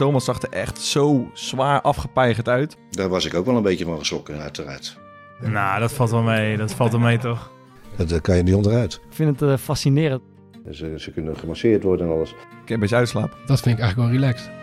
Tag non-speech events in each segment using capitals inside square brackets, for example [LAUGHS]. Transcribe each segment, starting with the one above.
Thomas zag er echt zo zwaar afgepeigerd uit. Daar was ik ook wel een beetje van geschrokken, uiteraard. Nou, dat valt wel mee. Dat valt wel mee, toch? Dat eh, kan je niet onderuit. Ik vind het eh, fascinerend. Ze, ze kunnen gemasseerd worden en alles. Ik heb een beetje uitslapen. Dat vind ik eigenlijk wel relaxed.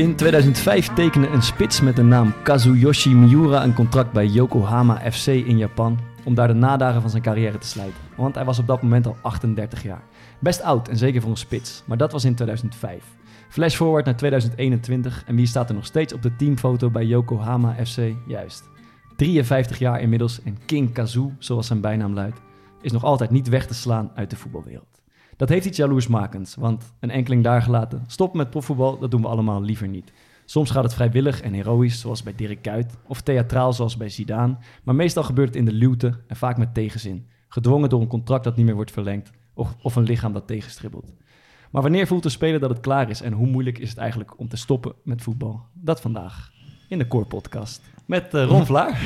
In 2005 tekende een spits met de naam Kazuyoshi Miura een contract bij Yokohama FC in Japan om daar de nadagen van zijn carrière te slijten. Want hij was op dat moment al 38 jaar. Best oud en zeker voor een spits, maar dat was in 2005. Flash forward naar 2021 en wie staat er nog steeds op de teamfoto bij Yokohama FC? Juist. 53 jaar inmiddels en King Kazu, zoals zijn bijnaam luidt, is nog altijd niet weg te slaan uit de voetbalwereld. Dat heeft iets jaloersmakends, want een enkeling daar gelaten. Stoppen met profvoetbal, dat doen we allemaal liever niet. Soms gaat het vrijwillig en heroïs, zoals bij Dirk Kuyt, of theatraal, zoals bij Zidane. Maar meestal gebeurt het in de luwte en vaak met tegenzin. Gedwongen door een contract dat niet meer wordt verlengd, of, of een lichaam dat tegenstribbelt. Maar wanneer voelt de speler dat het klaar is en hoe moeilijk is het eigenlijk om te stoppen met voetbal? Dat vandaag in de Core Podcast. Met eh, Ron Vlaar.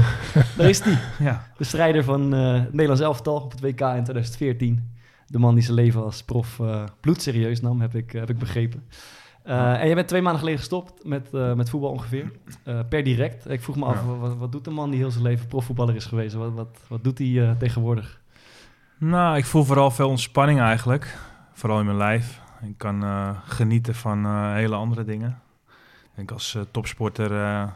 [LAUGHS] Daar is hij. Ja. De strijder van eh, het Nederlands elftal op het WK in 2014. De man die zijn leven als prof eh bloedserieus nam, heb ik, heb ik begrepen. Eh, en je bent twee maanden geleden gestopt met, eh, met voetbal ongeveer. Eh, per direct. Ik vroeg me af, Ja. wat, wat doet een man die heel zijn leven profvoetballer is geweest? Wat, wat, wat doet hij eh, tegenwoordig? Nou, ik voel vooral veel ontspanning eigenlijk. Vooral in mijn lijf. Ik kan eh, genieten van eh, hele andere dingen. Ik denk als eh, topsporter eh,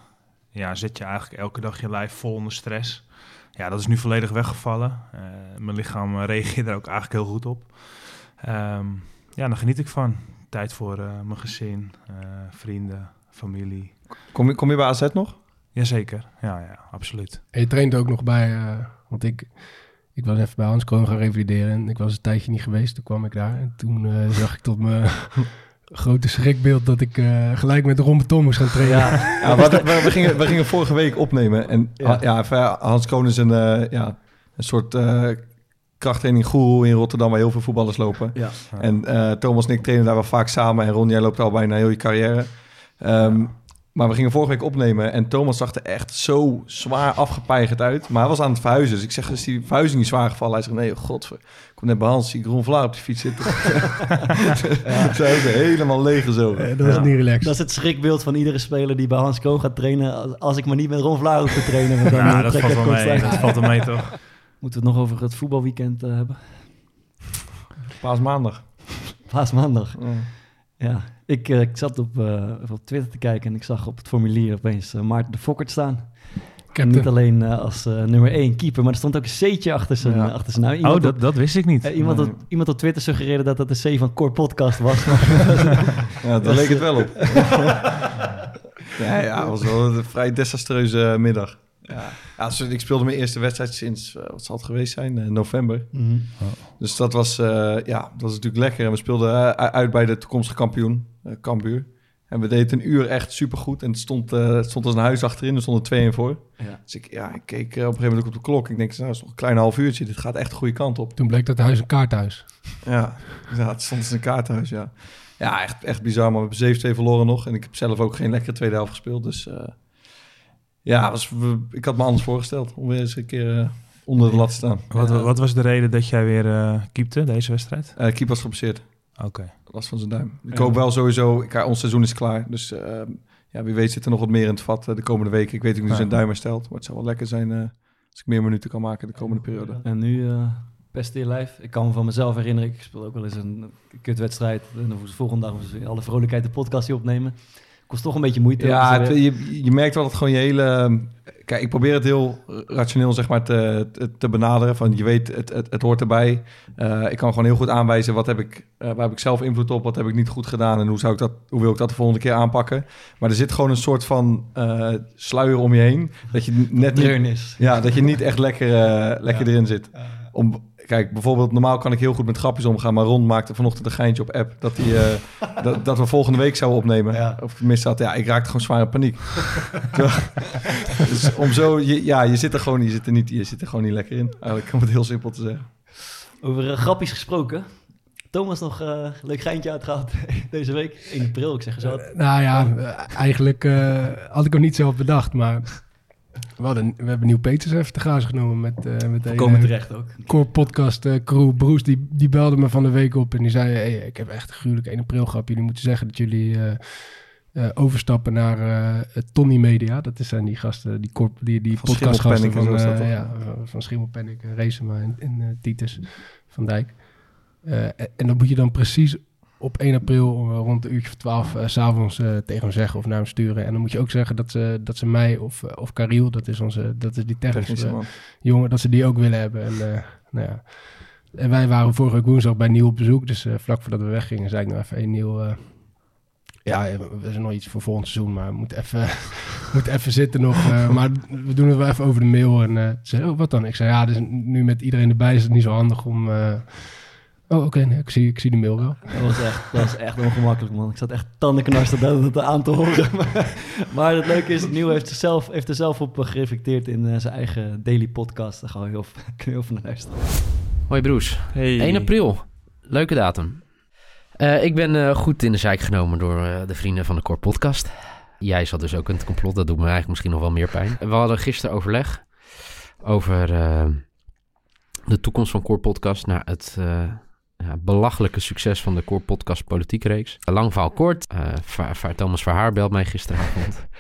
ja, zet je eigenlijk elke dag je lijf vol onder stress. Ja, dat is nu volledig weggevallen. Eh, mijn lichaam eh, reageert er ook eigenlijk heel goed op. Ehm, ja, daar geniet ik van. Tijd voor eh, mijn gezin, eh, vrienden, familie. Kom je, kom je bij AZ nog? Jazeker, ja, ja, absoluut. En je traint ook nog bij, eh, want ik, ik was even bij Hans Kroon gaan revalideren en ik was een tijdje niet geweest. Toen kwam ik daar en toen eh, zag ik tot mijn grote schrikbeeld dat ik eh, gelijk met Ron Beton moest gaan trainen. Ja, Ja, we, hadden- we, we gingen, we gingen vorige week opnemen. En Ja. Hans Kroon is een, eh, ja, een soort eh krachttraining guru in Rotterdam... waar heel veel voetballers lopen. ja. En eh, Thomas en ik trainen daar wel vaak samen. En Ron, jij loopt al bijna heel je carrière. Ehm, Maar we gingen vorige week opnemen en Thomas zag er echt zo zwaar afgepeigerd uit. Maar hij was aan het verhuizen. Dus ik zeg, is die verhuizing niet zwaar gevallen? Hij zegt, nee, godver. Ik kom net bij Hans, zie ik Ron Vlaar op de fiets zitten. [LAUGHS] [LAUGHS] Zij ook helemaal leeg zo. Eh, dat was niet relaxed. Dat is het schrikbeeld van iedere speler die bij Hans Kroon gaat trainen. Als- ik maar niet met Ron Vlaar hoef te trainen. Want dan eh, dat trek valt ik wel mee. constant. Dat valt wel mee, toch? [LAUGHS] Moeten we het nog over het voetbalweekend eh, hebben? Paasmaandag. Paasmaandag. Ja. Ja, ik, eh, ik zat op, eh, op Twitter te kijken en ik zag op het formulier opeens eh, Maarten de Fokkert staan. Ik Niet alleen als nummer 1 keeper, maar er stond ook een C'tje achter zijn, Ja. achter zijn naam. Oh, dat, dat wist ik niet. iemand, Nee. op, iemand op Twitter suggereerde dat dat de C van Core Podcast was. [LAUGHS] Ja, daar leek het wel op. [LAUGHS] ja, ja, het was wel een vrij desastreuze middag. Ja. Ja, ik speelde mijn eerste wedstrijd sinds, eh, wat zal het geweest zijn, Eh, november. Mhm. Dus dat was, eh, ja, dat was natuurlijk lekker. En we speelden uit bij de toekomstige kampioen, eh Cambuur. En we deden een uur echt supergoed. En het stond, het stond als een huis achterin, er stonden twee in voor. Ja. Dus ik, ja, ik keek op een gegeven moment ook op de klok. Ik denk, nou, is nog een klein half uurtje. Dit gaat echt de goede kant op. toen bleek dat huis een kaarthuis. Ja, [LAUGHS] ja het stond als een kaarthuis, ja. Ja, echt, echt bizar. Maar we hebben 7-2 verloren nog. En ik heb zelf ook geen lekkere tweede helft gespeeld. Dus ja, was, ik had me anders voorgesteld om weer eens een keer eh, onder de lat te staan. Wat, Ja. wat was de reden dat jij weer eh keepte deze wedstrijd? Eh, keeper was geblesseerd. Oké. Last van zijn duim. Ik hoop wel sowieso, ik, ons seizoen is klaar. Dus eh, ja, wie weet zit er nog wat meer in het vat de komende weken. Ik weet ook niet hoe zijn duim herstelt. Maar het zou wel lekker zijn eh, als ik meer minuten kan maken de komende periode. En nu, eh, Beste in lijf. Ik kan me van mezelf herinneren, ik speel ook wel eens een kutwedstrijd. En ze volgende dag ze alle vrolijkheid de podcast hier opnemen. Kost toch een beetje moeite. Ja, het- weer- je, je merkt wel dat gewoon je hele... Kijk, ik probeer het heel rationeel zeg maar, te, te, benaderen. Van, je weet, het, het, het hoort erbij. Eh, ik kan gewoon heel goed aanwijzen wat heb ik, eh, waar heb ik zelf invloed op, wat heb ik niet goed gedaan en hoe, zou ik dat, hoe wil ik dat de volgende keer aanpakken. Maar er zit gewoon een soort van eh, sluier om je heen. Dat je net niet, Deurnis. ja, dat je niet echt lekker, eh, lekker erin zit. Om, kijk, bijvoorbeeld, normaal kan ik heel goed met grapjes omgaan, maar Ron maakte vanochtend een geintje op app dat, hij, eh, [LAUGHS] dat, dat we volgende week zouden opnemen. Ja. Of tenminste, dat, ja, ik raakte gewoon zwaar in paniek. [LAUGHS] dus om zo, je, ja, je zit er gewoon, je zit er niet, je zit er gewoon niet lekker in. Eigenlijk om het heel simpel te zeggen. Over eh, grappies gesproken. Thomas nog eh, een leuk geintje uitgehaald [LAUGHS] deze week. 1 april, ik zeg wat. Nou ja, eigenlijk eh, had ik hem niet zelf bedacht, maar we, hadden, we hebben Nieuw Peters even te grazen genomen met, eh met de Komen hele terecht ook. core podcast eh, crew. Broes, die, die belde me van de week op en die zei, hey, ik heb echt een gruwelijk 1 april grap. Jullie moeten zeggen dat jullie eh, eh, overstappen naar eh Tony Media. Dat zijn die gasten, die, corp, die, die Van podcastgasten van, eh, toch? ja, van- van Schimmelpenninck, en Reesema en, en eh, Titus van Dijk. Eh, en, en dat moet je dan precies op 1 april eh, rond een uurtje of 12 eh, s s'avonds eh, tegen hem zeggen of naar hem sturen. En dan moet je ook zeggen dat ze, dat ze mij of, of Kariel, dat is, onze, dat is die technische jongen, dat ze die ook willen hebben. En, nou ja. en wij waren vorige week woensdag bij Nieuw op bezoek. Dus vlak voordat we weggingen, zei ik nog even, hey, Nieuw, ja, we zijn nog iets voor volgend seizoen, maar we moeten even, [LAUGHS] moet even zitten nog. maar we doen het wel even over de mail. En ze zei, oh, wat dan? Ik zei, ja, dus nu met iedereen erbij is het niet zo handig om... oh, oké, nee, ik, zie, ik zie de mail wel. Dat was echt, dat was echt ongemakkelijk, man. Ik zat echt tandenknarsen dat het aan te horen. Maar, [LAUGHS] maar het leuke is, Nieuw heeft, zichzelf, heeft er zelf op gereflecteerd in eh, zijn eigen daily podcast. Daar gaan we heel, [LAUGHS] heel van luisteren. Hoi Broes. Hey. 1 april. Leuke datum. Eh, ik ben eh, goed in de zijk genomen door eh, de vrienden van de Core Podcast. Jij zat dus ook in het complot. Dat doet me eigenlijk misschien nog wel meer pijn. We hadden gisteren overleg over de toekomst van Core Podcast. Na het eh, ja, belachelijke succes van de Core Podcast politiekreeks. Lang verhaal kort. eh, Va- Thomas Verhaar belt mij gisteravond. [LAUGHS]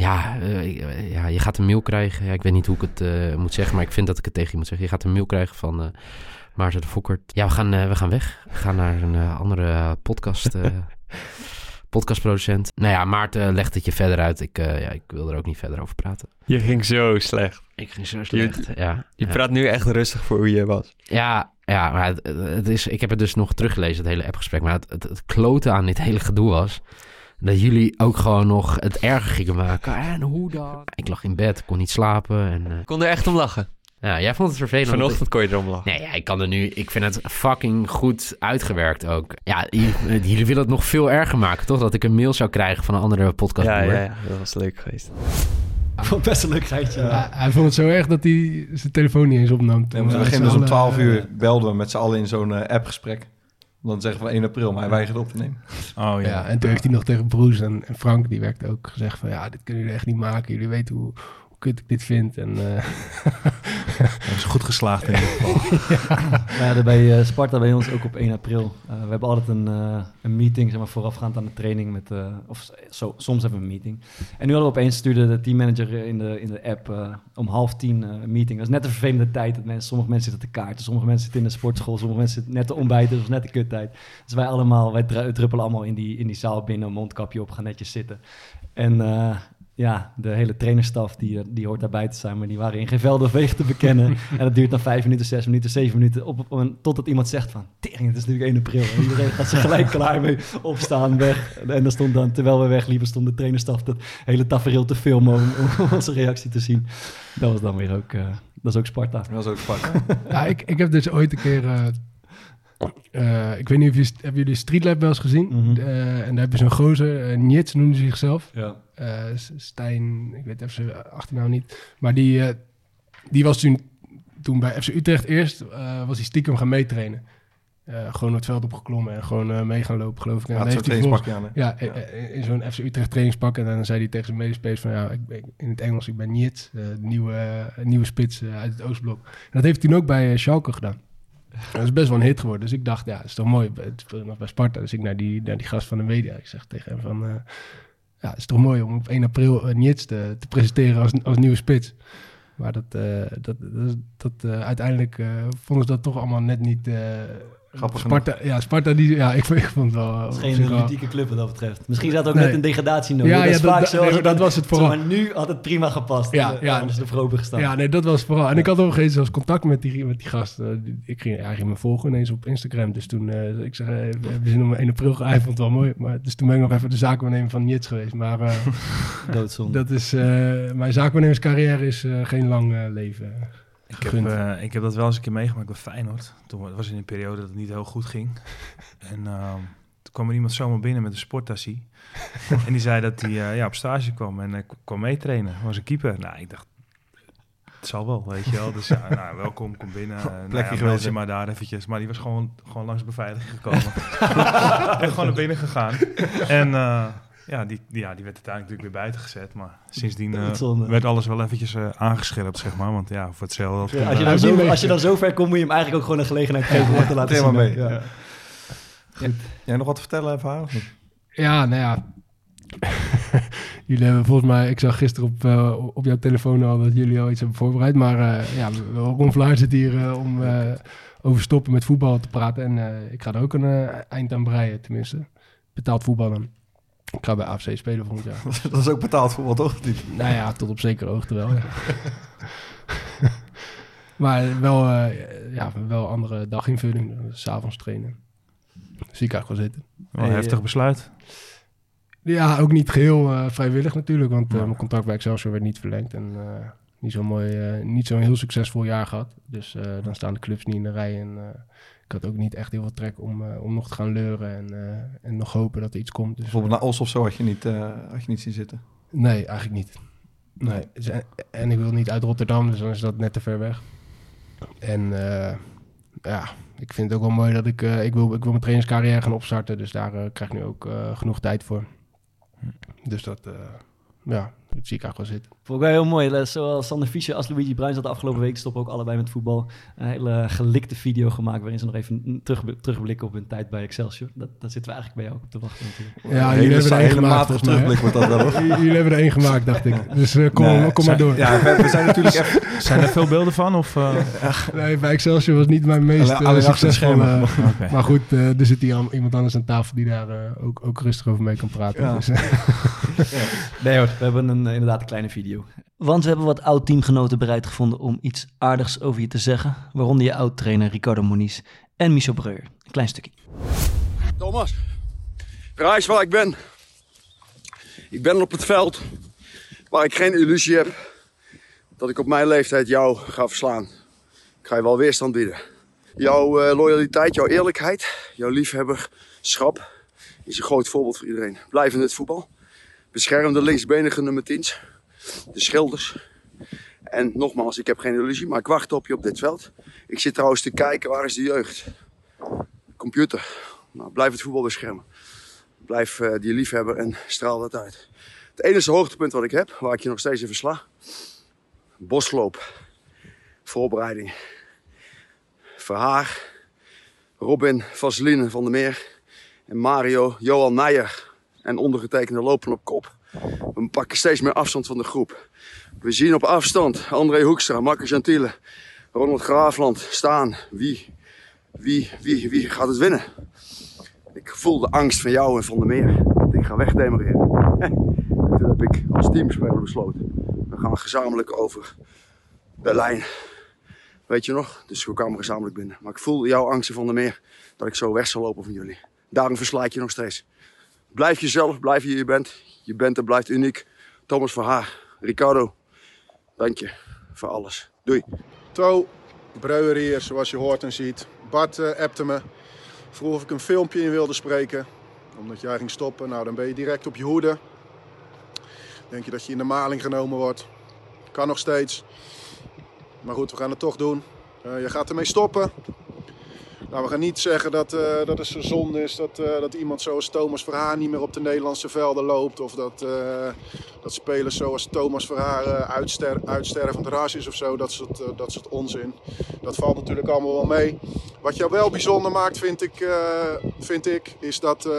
Ja, eh, eh, ja, je gaat een mail krijgen. Ja, ik weet niet hoe ik het eh, moet zeggen, maar ik vind dat ik het tegen je moet zeggen. Je gaat een mail krijgen van eh, Maarten de Fokkert. Ja, we gaan, eh, we gaan weg. We gaan naar een eh, andere eh, podcast, eh, [LAUGHS] podcastproducent. Nou ja, Maarten legt het je verder uit. Ik, eh, ja, ik wil er ook niet verder over praten. Je ging zo slecht. Ik ging zo slecht, ja. Je ja. praat nu echt rustig voor hoe je was. Ja, ja maar het, het is, ik heb het dus nog teruggelezen, het hele appgesprek. Maar het, het, het kloten aan dit hele gedoe was... dat jullie ook gewoon nog het erger gingen maken. En hoe dan? Ik lag in bed, kon niet slapen. En, eh, Ik kon er echt om lachen. ja, jij vond het vervelend. Vanochtend kon je erom lachen. Nee, ja, ik kan er nu. Ik vind het fucking goed uitgewerkt ook. Ja, jullie, jullie willen het nog veel erger maken, toch? Dat ik een mail zou krijgen van een andere podcast. ja, ja, ja, dat was leuk geweest. Ik [LAUGHS] vond het best een leuk geitje. Hij, hij vond het zo erg dat hij zijn telefoon niet eens opnam. Nee, Toen we met dus om 12 allen, uur belden we met z'n allen in zo'n eh, appgesprek. Dan zeggen we van 1 april, maar hij weigerde op te nemen. [LAUGHS] Oh Ja, ja. en toen heeft hij nog tegen Broes en, en Frank, die werkte ook, gezegd van ja, dit kunnen jullie echt niet maken. Jullie weten hoe kut ik dit vind. En eh, [LAUGHS] Dat is goed geslaagd in ieder geval. [LAUGHS] We hadden bij eh, Sparta bij ons ook op 1 april. Eh, we hebben altijd een, eh, een meeting, zeg maar, voorafgaand aan de training. Met, eh, of zo, soms hebben we een meeting. En nu hadden we opeens, stuurde de teammanager in de, in de app eh, om half tien eh, een meeting. Dat is net een vervelende tijd. Dat mensen, sommige mensen zitten te kaarten, sommige mensen zitten in de sportschool, sommige mensen zitten net te ontbijten. Dat was net de kuttijd. Dus wij allemaal, wij dru- druppelen allemaal in die, in die zaal binnen, een mondkapje op, gaan netjes zitten. En eh, ja, de hele trainerstaf die, eh, die hoort daarbij te zijn, maar die waren in geen velden of wegen te bekennen. [LAUGHS] en dat duurt dan vijf minuten, zes minuten, zeven minuten, op, op, een- totdat iemand zegt van, tering, het is natuurlijk 1 april. En iedereen gaat zich gelijk [LAUGHS] klaar mee opstaan, weg. En dan stond dan, terwijl we wegliepen, stond de trainerstaf dat hele tafereel te filmen om, om [LAUGHS] onze reactie te zien. Dat was dan weer ook, eh, dat is ook Sparta. Dat was ook spannend. ja, ik, ik heb dus ooit een keer, eh, eh, ik weet niet of je, hebben jullie Streetlab wel eens gezien? Eh, en daar heb je zo'n gozer, uh, Nits noemde hij zichzelf. Ja. Eh, Stijn, ik weet even zijn achternaam niet. Maar die, eh, die was toen, toen bij FC Utrecht eerst, eh, was hij stiekem gaan meetrainen. Eh, gewoon het veld opgeklommen en gewoon eh, mee gaan lopen, geloof ik. En zo'n heeft hij aan. hè? ja, in zo'n FC Utrecht trainingspak. En dan zei hij tegen zijn medespelers van... Ja, ik, in het Engels, ik ben Niet, de nieuwe, nieuwe spits uit het Oostblok. En dat heeft hij toen ook bij Schalke gedaan. Dat is best wel een hit geworden. Dus ik dacht, ja, dat is toch mooi. Het speelde nog bij Sparta. Dus ik naar die, naar die gast van de media. Ik zeg tegen hem van... eh, ja, het is toch mooi om op 1 april uh, te, te presenteren als, als nieuwe spits. Maar dat, eh, dat, dat, uiteindelijk vonden ze dat toch allemaal net niet... eh, Grappig Sparta, ja, Sparta, die, ja, ik, ik vond het wel... Het is geen ludieke club wat dat betreft. Misschien zat ook Nee. net een degradatie nodig. Ja, dat ja, is dat- vaak zo. nee, dat was het vooral. Maar nu had het prima gepast. Ja, Ja, ja. Anders de vooropen gestaan. Ja, nee, dat was vooral. En ik had ook eens zelfs contact met die, met die gast. eh, ik ging, hij ging me volgen ineens op Instagram. Dus toen, eh, ik zeg, eh, we hebben zin om 1 april geëind, vond het wel mooi. Maar, dus toen ben ik nog even de zaakwaarnemer van Nits geweest. Maar eh, [LAUGHS] Doodzonde. dat is, eh, mijn zaakwaarnemerscarrière is eh, geen lang eh, leven. Ik heb, eh, ik heb dat wel eens een keer meegemaakt bij Feyenoord. Toen wa- was in een periode dat het niet heel goed ging. [LAUGHS] En ehm, toen kwam er iemand zomaar binnen met een sporttassie. en die zei dat hij eh, ja, op stage kwam en eh, kwam meetrainen. Was een keeper. Nou, ik dacht, het zal wel, weet je wel. Dus ja, nou, [LAUGHS] welkom, kom binnen. Nou, Plekje ja, hè? maar daar eventjes. Maar die was gewoon, gewoon langs de beveiliging gekomen. [LAUGHS] en gewoon naar binnen gegaan. En ja, die, die, ja, die werd uiteindelijk natuurlijk weer buiten gezet. Maar sindsdien eh, werd alles wel eventjes eh, aangescherpt, zeg maar. Want ja, voor hetzelfde... Als je, komt, als, je dan zo, als je dan zo ver komt, moet je hem eigenlijk ook gewoon een gelegenheid geven om te laten zien. mee. Ja. Ja. Jij nog wat te vertellen, niet? Ja, nou ja. [LAUGHS] jullie hebben volgens mij, ik zag gisteren op, eh, op jouw telefoon al dat jullie al iets hebben voorbereid. Maar eh, ja, Ron Vlaar zit hier om eh, over stoppen met voetbal te praten. En eh, ik ga er ook een eind aan breien, tenminste. Betaald voetbal dan. Ik ga bij AFC spelen volgend jaar. [LAUGHS] Dat is ook betaald voetbal, toch? Nou ja, tot op zekere hoogte wel. Ja. [LAUGHS] maar wel, eh, ja, wel andere daginvulling. Dus S'avonds trainen. Zie ik eigenlijk wel zitten. Wel Hey, een heftig eh, besluit. Ja, ook niet geheel eh, vrijwillig natuurlijk, want eh, Ja. mijn contract bij Excelsior werd niet verlengd en eh, niet zo'n mooi, eh, niet zo'n heel succesvol jaar gehad. Dus eh, dan staan de clubs niet in de rij en eh, ik had ook niet echt heel veel trek om, eh, om nog te gaan leuren en, eh, en nog hopen dat er iets komt. Dus, Bijvoorbeeld naar Os of zo had je niet, eh, had je niet zien zitten. nee, eigenlijk niet. Nee, dus, en, en ik wil niet uit Rotterdam, dus dan is dat net te ver weg. En eh, ja, ik vind het ook wel mooi dat ik, eh, ik, wil, ik wil mijn trainerscarrière gaan opstarten, dus daar eh, krijg ik nu ook eh, genoeg tijd voor. Dus dat, eh, ja, dat zie ik eigenlijk wel zitten. Vond ik wel heel mooi. Eh, Zowel Sander Fischer als Luigi Bruins had de afgelopen week stoppen ook allebei met voetbal. Een hele gelikte video gemaakt waarin ze nog even terug, terugblikken op hun tijd bij Excelsior. Dat, daar zitten we eigenlijk bij jou op te wachten natuurlijk. Ja, jullie hebben er één gemaakt terugblik wordt dat wel, [LAUGHS] Jullie hebben er één gemaakt, dacht ik. Dus eh, kom, Nee, kom maar door. Ja, we, we zijn natuurlijk even... [LAUGHS] Zijn er veel beelden van? Of, eh, Nee, bij Excelsior was niet mijn meest de succesvolle... [LAUGHS] Maar goed, er zit hier iemand anders aan tafel die daar ook, ook rustig over mee kan praten. Ja. Dus, Nee hoor, we hebben een, inderdaad een kleine video. Want we hebben wat oud-teamgenoten bereid gevonden om iets aardigs over je te zeggen. Waaronder je oud-trainer Ricardo Moniz en Michel Breur. Een klein stukje. Thomas, prijs waar ik ben. Ik ben op het veld waar ik geen illusie heb dat ik op mijn leeftijd jou ga verslaan. Ik ga je wel weerstand bieden. Jouw eh, loyaliteit, jouw eerlijkheid, jouw liefhebberschap is een groot voorbeeld voor iedereen. Blijf in het voetbal. Bescherm de linksbenige nummer 10's, de schilders. En nogmaals, ik heb geen illusie, maar ik wacht op je op dit veld. Ik zit trouwens te kijken, waar is de jeugd? Computer. Nou, blijf het voetbal beschermen. Blijf eh, die liefhebber en straal dat uit. Het enige hoogtepunt wat ik heb, waar ik je nog steeds in versla. Bosloop. Voorbereiding. Verhaar. Robin Vaseline van der Meer. En Mario Johan Neijer. En ondergetekende lopen op kop. We pakken steeds meer afstand van de groep. We zien op afstand André Hoekstra, Marcus Gentile, Ronald Graafland staan. Wie, wie, wie, wie gaat het winnen? Ik voel de angst van jou en van de meer. Ik ga wegdemereren. [LAUGHS] Toen heb ik als teamspeler besloten. We gaan gezamenlijk over Berlijn. Weet je nog? Dus we kwamen gezamenlijk binnen. Maar ik voel jouw angsten van de meer. Dat ik zo weg zal lopen van jullie. Daarom versla ik je nog steeds. Blijf jezelf, blijf wie je bent. Je bent en blijft uniek. Thomas Verhaar, Ricardo. Dank je voor alles. Doei. To, Breuer hier, zoals je hoort en ziet. Bart appte me. Vroeg of ik een filmpje in wilde spreken. Omdat jij ging stoppen. Nou, dan ben je direct op je hoede. Denk je dat je in de maling genomen wordt. Kan nog steeds. Maar goed, we gaan het toch doen. Eh, je gaat ermee stoppen. Nou, we gaan niet zeggen dat, eh, dat het zo zonde is dat, eh, dat iemand zoals Thomas Verhaar niet meer op de Nederlandse velden loopt. Of dat, eh, dat spelers zoals Thomas Verhaar uh, uitster uitstervend ras is of zo. Dat soort, uh, dat soort onzin. Dat valt natuurlijk allemaal wel mee. Wat jou wel bijzonder maakt, vind ik, uh, vind ik is dat, uh,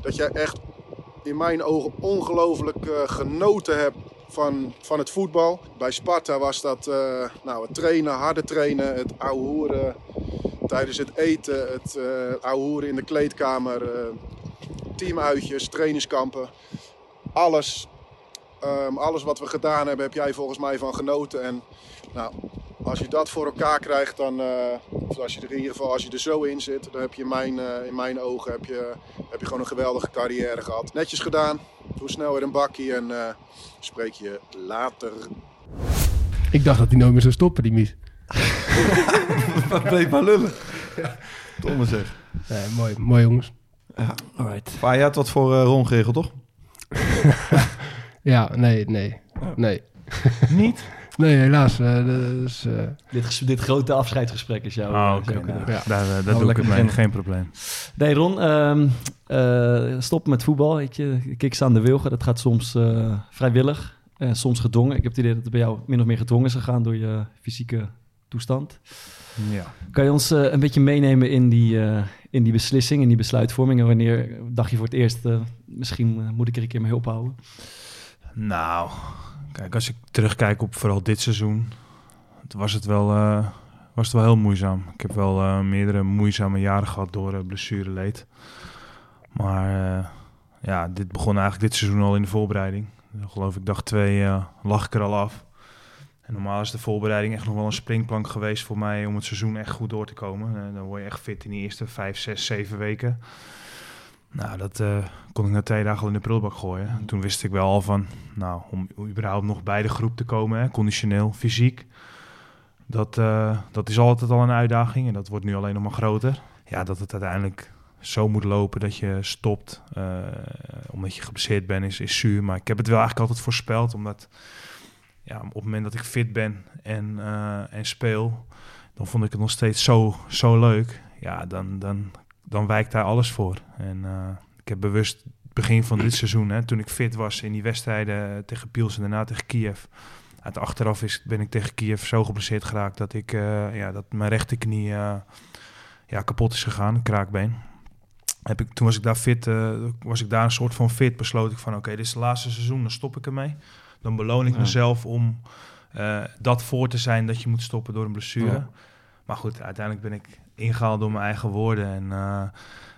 dat jij echt in mijn ogen ongelooflijk genoten hebt van, van het voetbal. Bij Sparta was dat nou, het trainen, harde trainen, het ouwehoeren tijdens het eten, het uh, ouwehoeren in de kleedkamer, eh, teamuitjes, trainingskampen. Alles, ehm, alles wat we gedaan hebben, heb jij volgens mij van genoten. En nou, als je dat voor elkaar krijgt, dan, eh, of als je er in ieder geval als je er zo in zit, dan heb je in mijn, eh, in mijn ogen heb je, heb je gewoon een geweldige carrière gehad. Netjes gedaan, doe snel weer een bakkie en eh, spreek je later. Ik dacht dat hij nooit meer zou stoppen, die Mies. Bleef maar lullen. Domme zeg. Nee, mooi, mooi jongens. Ja. Alright. Maar je had wat voor eh, Ron geregeld, toch? [LAUGHS] Ja, nee, nee, nee. [LAUGHS] Niet? Nee, helaas. eh, dus, eh, Dit, dit grote afscheidsgesprek is jouw... Oh, oké. kanaal. Ja. Daar, daar Wel doe ik mee. Geen probleem. Nee, Ron, ehm eh, stop met voetbal. Weet je, kiks aan de wilgen, dat gaat soms eh, vrijwillig, en soms gedwongen. Ik heb het idee dat het bij jou min of meer gedwongen is gegaan door je fysieke toestand. Ja. Kan je ons eh, een beetje meenemen in die, eh, in die beslissing, in die besluitvorming? En wanneer dacht je voor het eerst, eh, misschien moet ik er een keer mee ophouden? Nou, kijk, als ik terugkijk op vooral dit seizoen, was het wel, was het wel heel moeizaam. Ik heb wel meerdere moeizame jaren gehad door uh, blessureleed. Maar ja, dit begon eigenlijk dit seizoen al in de voorbereiding. Dan geloof ik dag twee lag ik er al af. Normaal is de voorbereiding echt nog wel een springplank geweest voor mij om het seizoen echt goed door te komen. Eh, dan word je echt fit in die eerste vijf, zes, zeven weken. Nou, dat eh, kon ik na twee dagen al in de prullenbak gooien. En toen wist ik wel al van, nou, om überhaupt nog bij de groep te komen, conditioneel, fysiek, dat, eh, dat is altijd al een uitdaging en dat wordt nu alleen nog maar groter. Ja, dat het uiteindelijk zo moet lopen dat je stopt, omdat je geblesseerd bent, is, is zuur. Maar ik heb het wel eigenlijk altijd voorspeld, omdat ja, op het moment dat ik fit ben en, eh, en speel, dan vond ik het nog steeds zo, zo leuk. Ja, dan, dan, dan wijkt daar alles voor. En eh, ik heb bewust begin van dit seizoen, hè, toen ik fit was in die wedstrijden tegen Piels en daarna tegen Kiev. Uit achteraf is, ben ik tegen Kiev zo geblesseerd geraakt dat, ik, eh, ja, dat mijn rechterknie eh, ja, kapot is gegaan, een kraakbeen. Heb ik, toen was ik daar fit, eh, was ik daar een soort van fit, besloot ik van oké, dit is het laatste seizoen, dan stop ik ermee. Dan beloon ik Ja. mezelf om eh, dat voor te zijn dat je moet stoppen door een blessure. Ja. Maar goed, uiteindelijk ben ik ingehaald door mijn eigen woorden. En eh,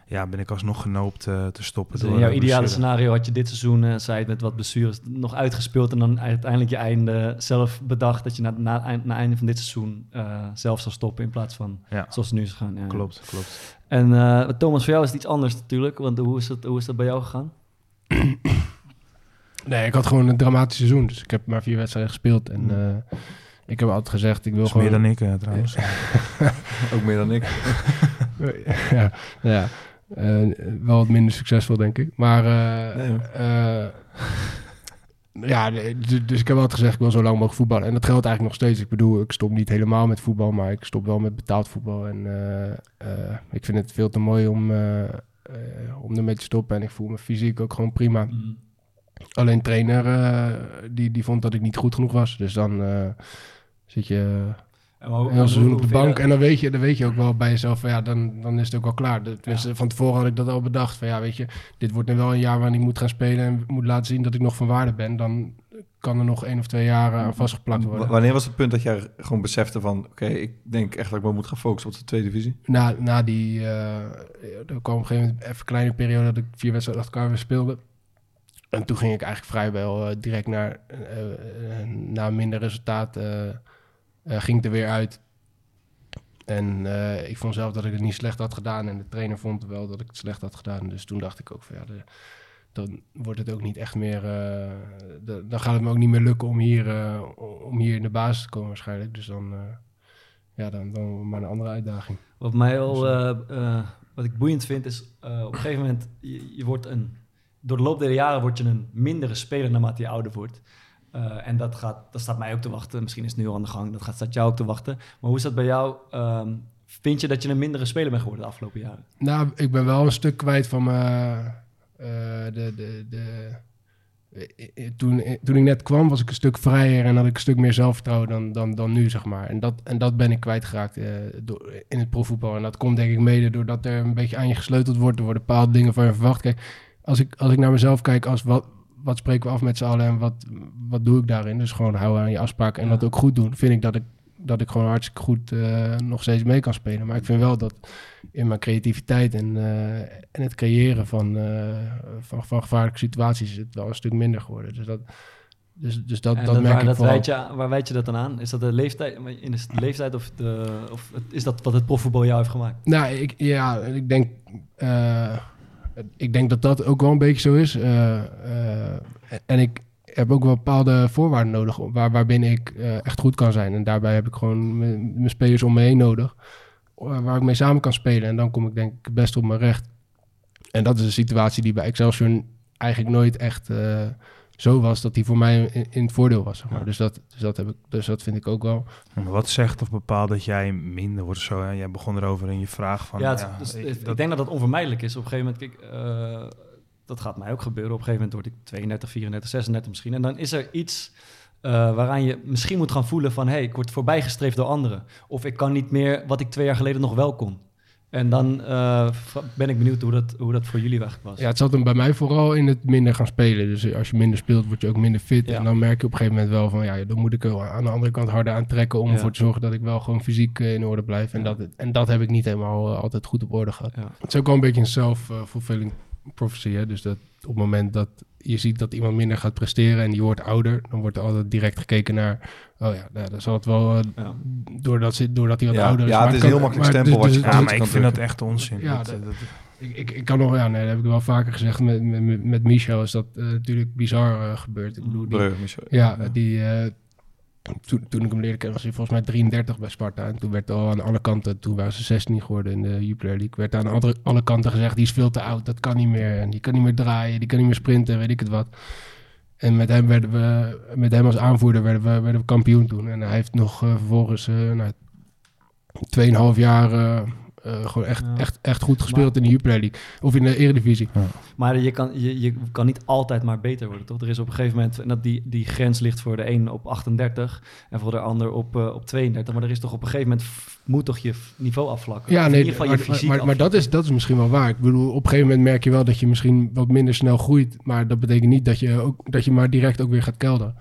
ja, ben ik alsnog genoopt eh, te stoppen. Dus door in jouw ideale blessure. scenario had je dit seizoen, eh zei het met wat blessures, nog uitgespeeld en dan uiteindelijk je einde zelf bedacht dat je na, na, eind- na einde van dit seizoen eh, zelf zou stoppen in plaats van Ja, zoals het nu is gegaan. Ja. klopt, klopt. En eh, Thomas, voor jou is het iets anders natuurlijk, want hoe is dat, hoe is dat bij jou gegaan? [CLEARS THROAT] nee, ik had gewoon een dramatisch seizoen. Dus ik heb maar vier wedstrijden gespeeld. En eh, ik heb altijd gezegd, ik wil gewoon... meer dan ik eh, trouwens. [LAUGHS] Ook meer dan ik. [LAUGHS] ja, ja. Eh, wel wat minder succesvol, denk ik. Maar eh, Nee, eh, ja, dus, dus ik heb altijd gezegd, ik wil zo lang mogelijk voetballen. En dat geldt eigenlijk nog steeds. Ik bedoel, ik stop niet helemaal met voetbal, maar ik stop wel met betaald voetbal. En eh, eh, ik vind het veel te mooi om, om ermee te stoppen. En ik voel me fysiek ook gewoon prima. Alleen trainer, eh, die, die vond dat ik niet goed genoeg was. Dus dan eh, zit je En heel seizoen op de bank. En dan weet, je, dan weet je ook wel bij jezelf van ja, dan, dan is het ook wel klaar. Van tevoren had ik dat al bedacht. Van ja, weet je, dit wordt nu wel een jaar waarin ik moet gaan spelen en moet laten zien dat ik nog van waarde ben. Dan kan er nog één of twee jaar aan vastgeplakt W- worden. Wanneer was het punt dat jij gewoon besefte van... oké, ik denk echt dat ik me moet gaan focussen op de tweede divisie? Na, na die, eh, er kwam op een gegeven moment even een kleine periode dat ik vier wedstrijden achter elkaar weer speelde. En toen ging ik eigenlijk vrijwel eh, direct naar, eh, na een minder resultaat, ging ik er weer uit. En ik vond zelf dat ik het niet slecht had gedaan. En de trainer vond wel dat ik het slecht had gedaan. Dus toen dacht ik ook van ja, de- dan wordt het ook niet echt meer. de- dan gaat het me ook niet meer lukken om hier, om hier in de basis te komen waarschijnlijk. Dus dan, ja, dan, dan maar een andere uitdaging. Wat mij al, eh, wat ik boeiend vind, is op een gegeven moment, je, je wordt een, door de loop der jaren word je een mindere speler naarmate je ouder wordt. Eh, en dat, gaat, dat staat mij ook te wachten. Misschien is het nu al aan de gang, dat gaat, staat jou ook te wachten. Maar hoe is dat bij jou? Ehm, vind je dat je een mindere speler bent geworden de afgelopen jaren? Nou, ik ben wel een stuk kwijt van mijn. eh, de, de, de, eh, toen, toen ik net kwam, was ik een stuk vrijer en had ik een stuk meer zelfvertrouwen dan, dan, dan nu, zeg maar. En dat, en dat ben ik kwijtgeraakt eh, door, in het profvoetbal. En dat komt denk ik mede doordat er een beetje aan je gesleuteld wordt. Er worden bepaalde dingen van je verwacht. Kijk, als ik, als ik naar mezelf kijk als wat, wat spreken we af met z'n allen en wat, wat doe ik daarin? Dus gewoon houden aan je afspraken en Ja. dat ook goed doen. Vind ik dat ik, dat ik gewoon hartstikke goed eh, nog steeds mee kan spelen. Maar ik vind wel dat in mijn creativiteit en, eh, en het creëren van, eh, van, van gevaarlijke situaties is het wel een stuk minder geworden. Dus dat, dus, dus dat, En dat, dat, merk waar, ik dat je, waar weet je dat dan aan? Is dat de leeftijd, in de leeftijd of, de, of is dat wat het profvoetbal jou heeft gemaakt? Nou, ik, ja, ik denk, ik denk dat dat ook wel een beetje zo is. Eh, eh, en ik heb ook wel bepaalde voorwaarden nodig waar, waarbinnen ik eh, echt goed kan zijn. En daarbij heb ik gewoon mijn spelers om me heen nodig, waar ik mee samen kan spelen. En dan kom ik denk ik best op mijn recht. En dat is een situatie die bij Excelsior eigenlijk nooit echt zo was dat die voor mij in, in het voordeel was. Zeg maar. dus, dat, dus, dat heb ik, dus dat vind ik ook wel. Maar Wat zegt of bepaalt dat jij minder wordt zo? Hè? Jij begon erover in je vraag van... ja, het- ja, dus, ik- ik, dat- denk dat dat onvermijdelijk is. Op een gegeven moment, kijk, eh, dat gaat mij ook gebeuren. Op een gegeven moment word ik 32, 34, 36 misschien. En dan is er iets eh, waaraan je misschien moet gaan voelen van... hé, hey, ik word voorbijgestreefd door anderen. Of ik kan niet meer wat ik twee jaar geleden nog wel kon. En dan eh, ben ik benieuwd hoe dat, hoe dat voor jullie eigenlijk was. Ja, het zat hem bij mij vooral in het minder gaan spelen. Dus als je minder speelt, word je ook minder fit. Ja. En dan merk je op een gegeven moment wel van... ja, dan moet ik er aan de andere kant harder aantrekken... om Ja. ervoor te zorgen dat ik wel gewoon fysiek eh, in orde blijf. En, dat, en dat heb ik niet helemaal eh, altijd goed op orde gehad. Het is ook wel een beetje een self-fulfilling prophecy. Hè? Dus dat op het moment dat je ziet dat iemand minder gaat presteren... en die wordt ouder, dan wordt er altijd direct gekeken naar... oh ja, nou, dan zal het wel... eh, Ja. doordat, ze, doordat hij wat Ja, ouder is. ja, het is kan- heel makkelijk maar stempel wat je Ja, kan maar ik vind dat echt onzin. Ja, dat, dat- dat- Ik, ik, ik kan nog, ja, nee, dat heb ik wel vaker gezegd. Met, met, met Michel is dat eh, natuurlijk bizar eh, gebeurd. Ik bedoel, die, Breu, Michel. ja, die, eh, toen, toen ik hem leerde kennen was hij volgens mij 33 bij Sparta. En toen werd al aan alle kanten, toen waren ze 16 geworden in de Jupiler League, werd aan alle, alle kanten gezegd, die is veel te oud, dat kan niet meer. En die kan niet meer draaien, die kan niet meer sprinten, weet ik het wat. En met hem, werden we, met hem als aanvoerder werden we, werden we kampioen toen. En hij heeft nog eh, vervolgens eh nou, 2,5 jaar eh, gewoon echt, Ja. echt, echt goed gespeeld in de Jupiler League. Of in de Eredivisie. Maar je kan, je, je kan niet altijd maar beter worden, toch? Er is op een gegeven moment, en dat die, die grens ligt voor de een op 38 en voor de ander op, eh, op 32. Maar er is toch op een gegeven moment, moet toch je niveau afvlakken? Ja, Of in nee, ieder geval maar, je fysiek maar, maar dat, is, dat is misschien wel waar. Ik bedoel, op een gegeven moment merk je wel dat je misschien wat minder snel groeit. Maar dat betekent niet dat je, ook, dat je maar direct ook weer gaat kelderen.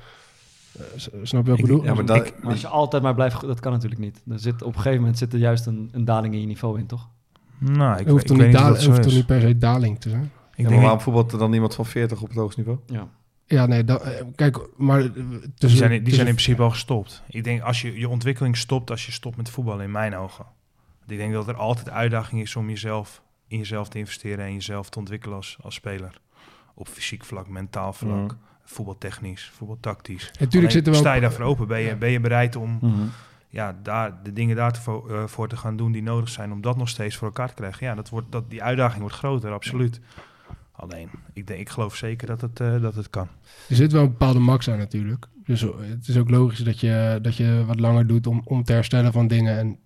Snap je wat ik bedoel? ja, maar dat, Maar als je altijd maar blijft, dat kan natuurlijk niet. Er zit, op een gegeven moment zit er juist een, een daling in je niveau in, toch? nou, ik, Het hoeft ik niet, dat hoeft niet per se daling te zijn? Ik ja, maar denk waarom voetbalt er dan iemand van 40 op het hoogste niveau? Ja. Ja, nee, dat, eh, kijk, maar... eh, Die zijn, die zijn in principe al gestopt. Ik denk als je je ontwikkeling stopt als je stopt met voetballen, in mijn ogen. Want ik denk dat er altijd uitdaging is om jezelf in jezelf te investeren en jezelf te ontwikkelen als, als speler. Op fysiek vlak, mentaal vlak, Mhm. Voetbaltechnisch, voetbaltactisch. Natuurlijk Alleen, zit er wel... sta je daarvoor open? Ben je, Ja. ben je bereid om Mhm. ja, daar, de dingen daarvoor eh, voor te gaan doen die nodig zijn om dat nog steeds voor elkaar te krijgen? Ja, dat wordt, dat, die uitdaging wordt groter, absoluut. Alleen, ik, denk, ik geloof zeker dat het, eh, dat het kan. Er zit wel een bepaalde max aan natuurlijk. Dus het is ook logisch dat je, dat je wat langer doet om, om te herstellen van dingen. En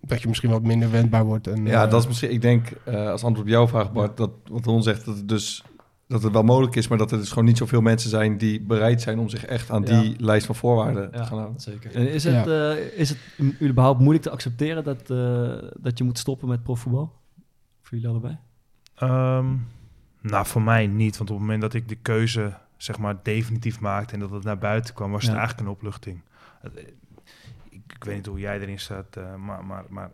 dat je misschien wat minder wendbaar wordt. En, Ja, eh, dat is misschien, ik denk, eh, als antwoord op jouw vraag, Bart, dat wat Ron zegt, dat het dus dat het wel mogelijk is, maar dat er dus gewoon niet zoveel mensen zijn die bereid zijn om zich echt aan Ja. die lijst van voorwaarden te gaan houden. zeker. En is het, Ja. eh, is het u- überhaupt moeilijk te accepteren dat, eh, dat je moet stoppen met profvoetbal? Voor jullie allebei? Ehm, nou, voor mij niet. Want op het moment dat ik de keuze zeg maar definitief maakte en dat het naar buiten kwam, was het eigenlijk een opluchting. Eh, Ik, ik weet niet hoe jij erin staat, maar, maar, maar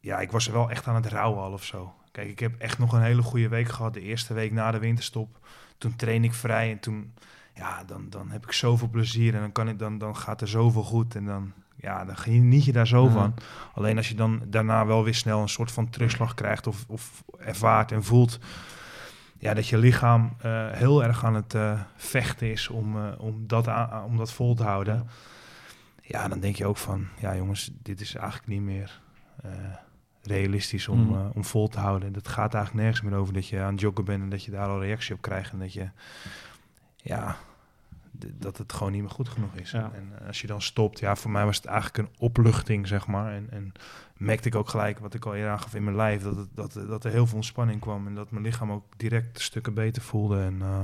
ja, ik was er wel echt aan het rouwen al of zo. Kijk, ik heb echt nog een hele goede week gehad. De eerste week na de winterstop. Toen train ik vrij en toen, ja, dan, dan heb ik zoveel plezier en dan, kan ik, dan, dan gaat er zoveel goed. En dan, ja, dan geniet je daar zo Ja. van. Alleen als je dan daarna wel weer snel een soort van terugslag krijgt of, of ervaart en voelt ja, dat je lichaam eh, heel erg aan het eh, vechten is om, eh, om, dat aan- om dat vol te houden. Ja. dan denk je ook van, ja jongens, dit is eigenlijk niet meer realistisch om, Mhm. eh, om vol te houden. Dat gaat eigenlijk nergens meer over dat je aan het joggen bent en dat je daar al reactie op krijgt en dat je, ja, dat het gewoon niet meer goed genoeg is. Ja. En eh, als je dan stopt, ja, voor mij was het eigenlijk een opluchting, zeg maar. En, en merkte ik ook gelijk, wat ik al eerder aangaf in mijn lijf, dat, het, dat, dat er heel veel ontspanning kwam en dat mijn lichaam ook direct stukken beter voelde. En eh,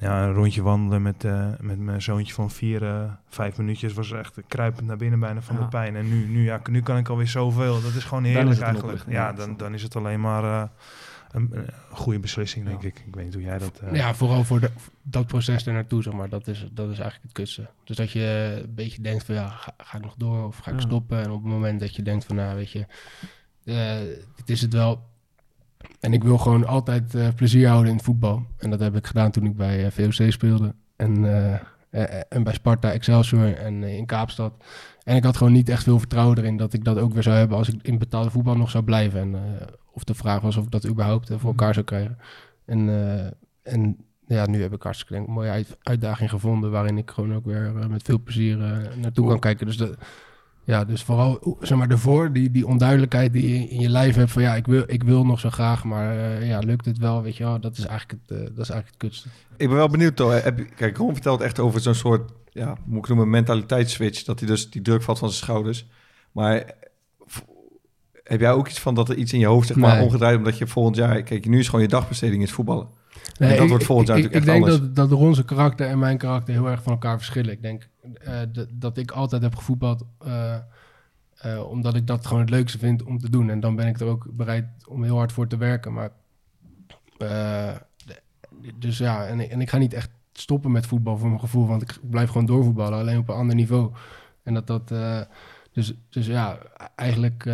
ja, een rondje wandelen met, eh, met mijn zoontje van vier, eh, vijf minuutjes was echt kruipend naar binnen bijna van Ja. de pijn. En nu, nu, ja, nu kan ik alweer zoveel. Dat is gewoon is heerlijk een eigenlijk. Ja, dan, dan is het alleen maar eh, een, een goede beslissing, denk ik. Ik weet niet hoe jij dat... Ja, vooral voor de, dat proces er naartoe, zeg maar. Dat is, dat is eigenlijk het kutste. Dus dat je een beetje denkt van, ja, ga, ga ik nog door of ga ik Ja. stoppen? En op het moment dat je denkt van, nou, weet je, dit is het wel. En ik wil gewoon altijd eh, plezier houden in het voetbal. En dat heb ik gedaan toen ik bij eh, VOC speelde. En, eh, en bij Sparta, Excelsior en in Kaapstad. En ik had gewoon niet echt veel vertrouwen erin dat ik dat ook weer zou hebben als ik in betaalde voetbal nog zou blijven. En of de vraag was of ik dat überhaupt voor elkaar zou krijgen. En, en ja, nu heb ik hartstikke denk, een mooie uit- uitdaging gevonden waarin ik gewoon ook weer met veel plezier naartoe kan kijken. Dus, de, ja, dus vooral zeg maar ervoor, die, die onduidelijkheid die je in je lijf hebt van ja, ik wil, ik wil nog zo graag, maar eh, ja, lukt het wel, weet je wel, dat is eigenlijk het, eh, dat is eigenlijk het kutste. Ik ben wel benieuwd, toch? Heb kijk, Ron vertelt echt over zo'n soort, ja, moet ik noemen, mentaliteitsswitch. Dat hij dus die druk valt van zijn schouders. Maar heb jij ook iets van dat er iets in je hoofd, zeg maar, Nee. omgedraaid, omdat je volgend jaar, kijk, nu is gewoon je dagbesteding is voetballen. en Nee, dat ik- wordt volgend jaar ik, natuurlijk ik echt denk anders. dat, dat Ron's karakter en mijn karakter heel erg van elkaar verschillen. Ik denk eh, dat, ik altijd heb gevoetbald eh, eh, omdat ik dat gewoon het leukste vind om te doen. En dan ben ik er ook bereid om heel hard voor te werken. Maar, dus ja, en, en ik ga niet echt stoppen met voetbal voor mijn gevoel, want ik blijf gewoon doorvoetballen, alleen op een ander niveau. En dat dat, dus, dus ja, eigenlijk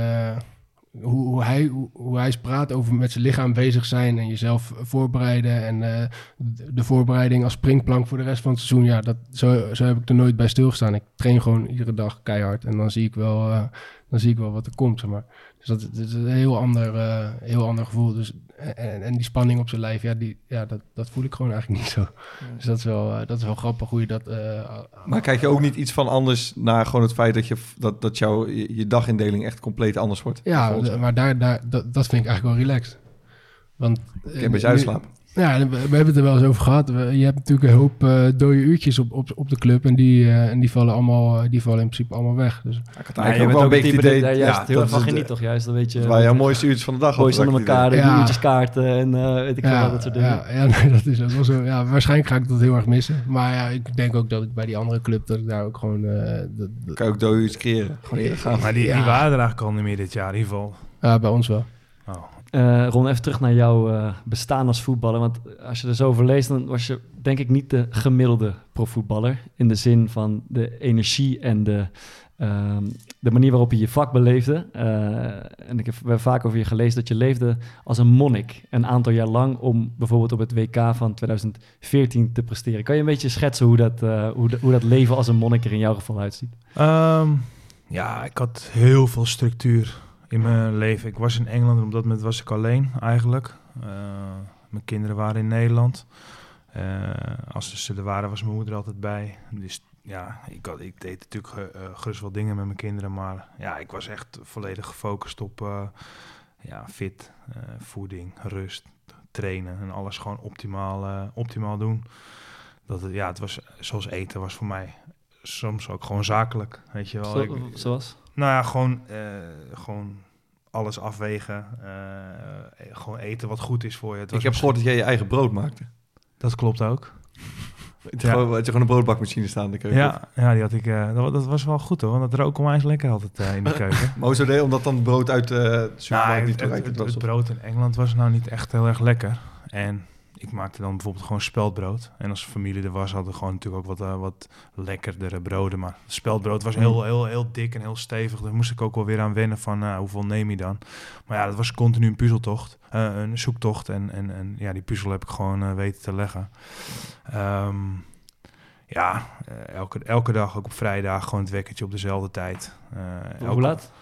hoe, hij, hoe, hij praat over met zijn lichaam bezig zijn en jezelf voorbereiden en eh, de, de voorbereiding als springplank voor de rest van het seizoen, ja, dat, zo, zo heb ik er nooit bij stilgestaan. Ik train gewoon iedere dag keihard en dan zie ik wel, eh, dan zie ik wel wat er komt, zeg maar. Dus dat, dat is een heel ander, eh, heel ander gevoel. Dus, en, en die spanning op zijn lijf, ja, die, ja dat, dat voel ik gewoon eigenlijk niet zo. Dus dat is wel, eh, dat is wel grappig hoe je dat... eh, Maar kijk je ook niet iets van anders naar gewoon het feit dat, je, dat, dat jouw je, je dagindeling echt compleet anders wordt? Ja, maar daar, daar, dat, dat vind ik eigenlijk wel relaxed. Want, Kun je een beetje uitslapen? Ja, we, we hebben het er wel eens over gehad. We- je hebt natuurlijk een hoop eh dode uurtjes op, op, op de club. En die, eh, en die vallen allemaal, eh, die vallen in principe allemaal weg. Dus, Ik had Ja, eigenlijk je ook bent wel een ook beetje idee... dat daar juist heel dat erg van is het- geniet, toch? Juist, dan weet je... Waren jouw mooiste uurtjes van de dag. ik onder elkaar, de Ja. uurtjes kaarten en eh, weet ik veel wat, dat soort dingen. Ja, [LAUGHS] ja, nee, dat is ook wel zo. Ja, waarschijnlijk ga ik dat heel erg missen. Maar ja, ik denk ook dat ik bij die andere club, dat ik daar ook gewoon... eh, dat, dat- Kan je ook dode uurtjes creëren. Gewoon gaan. Maar die, Ja. die waren er eigenlijk al niet meer dit jaar, in ieder geval. ja, bij ons wel. Eh, Ron, even terug naar jouw eh, bestaan als voetballer. Want als je er zo over leest, dan was je denk ik niet de gemiddelde profvoetballer. In de zin van de energie en de, ehm, de manier waarop je je vak beleefde. Eh, en ik heb vaak over je gelezen dat je leefde als een monnik. Een aantal jaar lang om bijvoorbeeld op het WK van 2014 te presteren. Kan je een beetje schetsen hoe dat, hoe, hoe dat leven als een monnik er in jouw geval uitziet? Ehm, ja, ik had heel veel structuur in mijn leven. Ik was in Engeland en op dat moment was ik alleen eigenlijk. Eh, mijn kinderen waren in Nederland. Eh, als ze er waren, was mijn moeder altijd bij. Dus ja, ik, had, ik deed natuurlijk eh, gerust wel dingen met mijn kinderen. Maar ja, ik was echt volledig gefocust op ja, fit, voeding, rust, trainen. En alles gewoon optimaal, optimaal doen. Dat het, ja, het was zoals eten was voor mij soms ook gewoon zakelijk, weet je wel. Zo- zoals? Nou ja, gewoon, eh, gewoon alles afwegen. eh, gewoon eten wat goed is voor je. Het Ik heb gehoord dat jij je eigen brood maakte. Dat klopt ook. [LAUGHS] Het Ja. Gewoon, had je gewoon een broodbakmachine staan in de keuken. Ja, ja, die had ik. eh, dat, dat was wel goed hoor, want dat rook onwijs lekker altijd eh, in de [LAUGHS] keuken. Maar hoezo deed je? Omdat dan het brood uit eh, de supermarkt Nou, niet het, het, het- was? het of- brood in Engeland was nou niet echt heel erg lekker. En ik maakte dan bijvoorbeeld gewoon speldbrood. En als familie er was, hadden we gewoon natuurlijk ook wat, eh, wat lekkerdere broden. Maar speldbrood was heel, heel, heel dik en heel stevig. Daar moest ik ook wel weer aan wennen van eh, hoeveel neem je dan. Maar ja, dat was continu een puzzeltocht. eh, een zoektocht. En, en, en ja, die puzzel heb ik gewoon weten te leggen. Ehm, ja, elke, elke dag, ook op vrijdag, gewoon het wekkertje op dezelfde tijd. Hoe laat?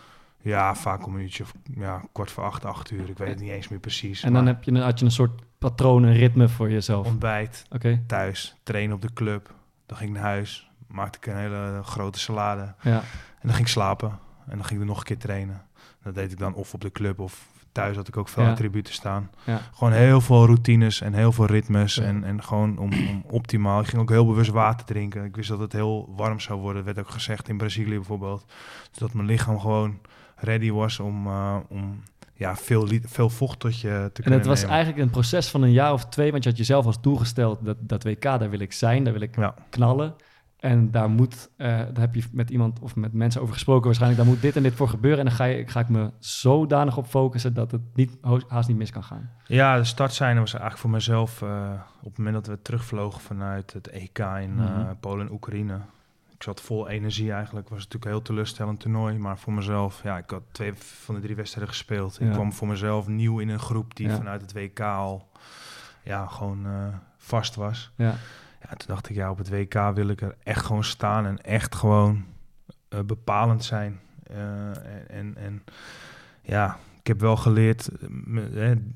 Ja, vaak om een uurtje of ja, kwart voor acht, acht uur. Ik weet het niet eens meer precies. En dan maar heb je, had je een soort patroon, een ritme voor jezelf. ontbijt, Oké, thuis, trainen op de club. Dan ging ik naar huis, maakte ik een hele grote salade. ja. En dan ging ik slapen. En dan ging ik er nog een keer trainen. Dat deed ik dan of op de club of thuis had ik ook veel Ja. attributen staan. Ja. Gewoon heel veel routines en heel veel ritmes. Ja. En, en gewoon om, om optimaal. Ik ging ook heel bewust water drinken. Ik wist dat het heel warm zou worden. werd ook gezegd in Brazilië bijvoorbeeld. Dus dat mijn lichaam gewoon ready was om, eh, om ja, veel, veel vocht tot je te En kunnen het was nemen. eigenlijk een proces van een jaar of twee, want je had jezelf als doel gesteld, dat, dat WK, daar wil ik zijn, daar wil ik Ja. knallen. En daar moet, eh, daar heb je met iemand of met mensen over gesproken waarschijnlijk. Daar moet dit en dit voor gebeuren. En dan ga, je, ga ik me zodanig op focussen dat het niet, haast niet mis kan gaan. Ja, de startzijde was eigenlijk voor mezelf eh, op het moment dat we terugvlogen vanuit het EK in eh, Mhm. Polen en Oekraïne. Ik zat vol energie eigenlijk. was natuurlijk een heel teleurstellend toernooi. Maar voor mezelf, ja, ik had twee van de drie wedstrijden gespeeld. Ik kwam voor mezelf nieuw in een groep die Ja. vanuit het WK al ja, gewoon eh, vast was. Ja. Ja, toen dacht ik, ja, op het WK wil ik er echt gewoon staan en echt gewoon eh, bepalend zijn. Eh, en, en, en ja, ik heb wel geleerd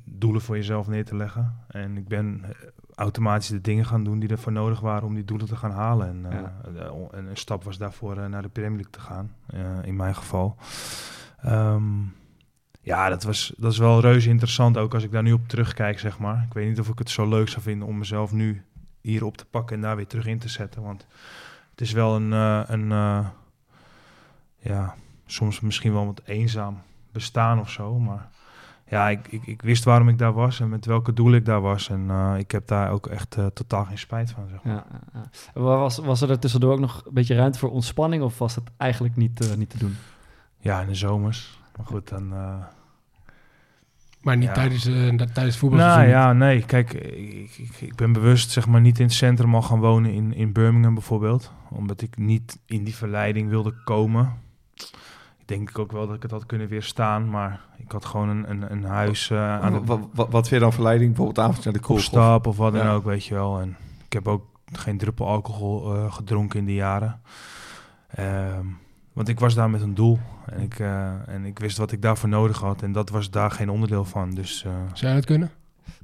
doelen voor jezelf neer te leggen. En ik ben automatisch de dingen gaan doen die ervoor nodig waren om die doelen te gaan halen. En, eh, Ja. en een stap was daarvoor eh, naar de Premier League te gaan, eh, in mijn geval. Ehm, ja, dat, was, dat is wel reuze interessant, ook als ik daar nu op terugkijk, zeg maar. Ik weet niet of ik het zo leuk zou vinden om mezelf nu hier op te pakken en daar weer terug in te zetten. Want het is wel een, een ja, soms misschien wel wat eenzaam bestaan of zo. Maar ja, ik, ik, ik wist waarom ik daar was en met welke doel ik daar was. En eh, ik heb daar ook echt eh, totaal geen spijt van, zeg maar. Ja, Was, was er tussendoor ook nog een beetje ruimte voor ontspanning of was het eigenlijk niet, eh, niet te doen? Ja, in de zomers. Maar goed, dan... eh, Maar niet Ja. tijdens, eh, tijdens het voetbal. Nou ja, nee. Kijk, ik, ik, ik ben bewust zeg maar niet in het centrum al gaan wonen in, in Birmingham bijvoorbeeld. Omdat ik niet in die verleiding wilde komen. Ik denk ook wel dat ik het had kunnen weerstaan. Maar ik had gewoon een, een, een huis eh, aan de Wat, wat, wat vind je dan verleiding? Bijvoorbeeld avond naar de op kroeg? stap of wat dan Ja. ook, weet je wel. En ik heb ook geen druppel alcohol eh, gedronken in die jaren. Ehm, want ik was daar met een doel. En ik, eh, en ik wist wat ik daarvoor nodig had. En dat was daar geen onderdeel van. Dus eh, Zou je dat kunnen?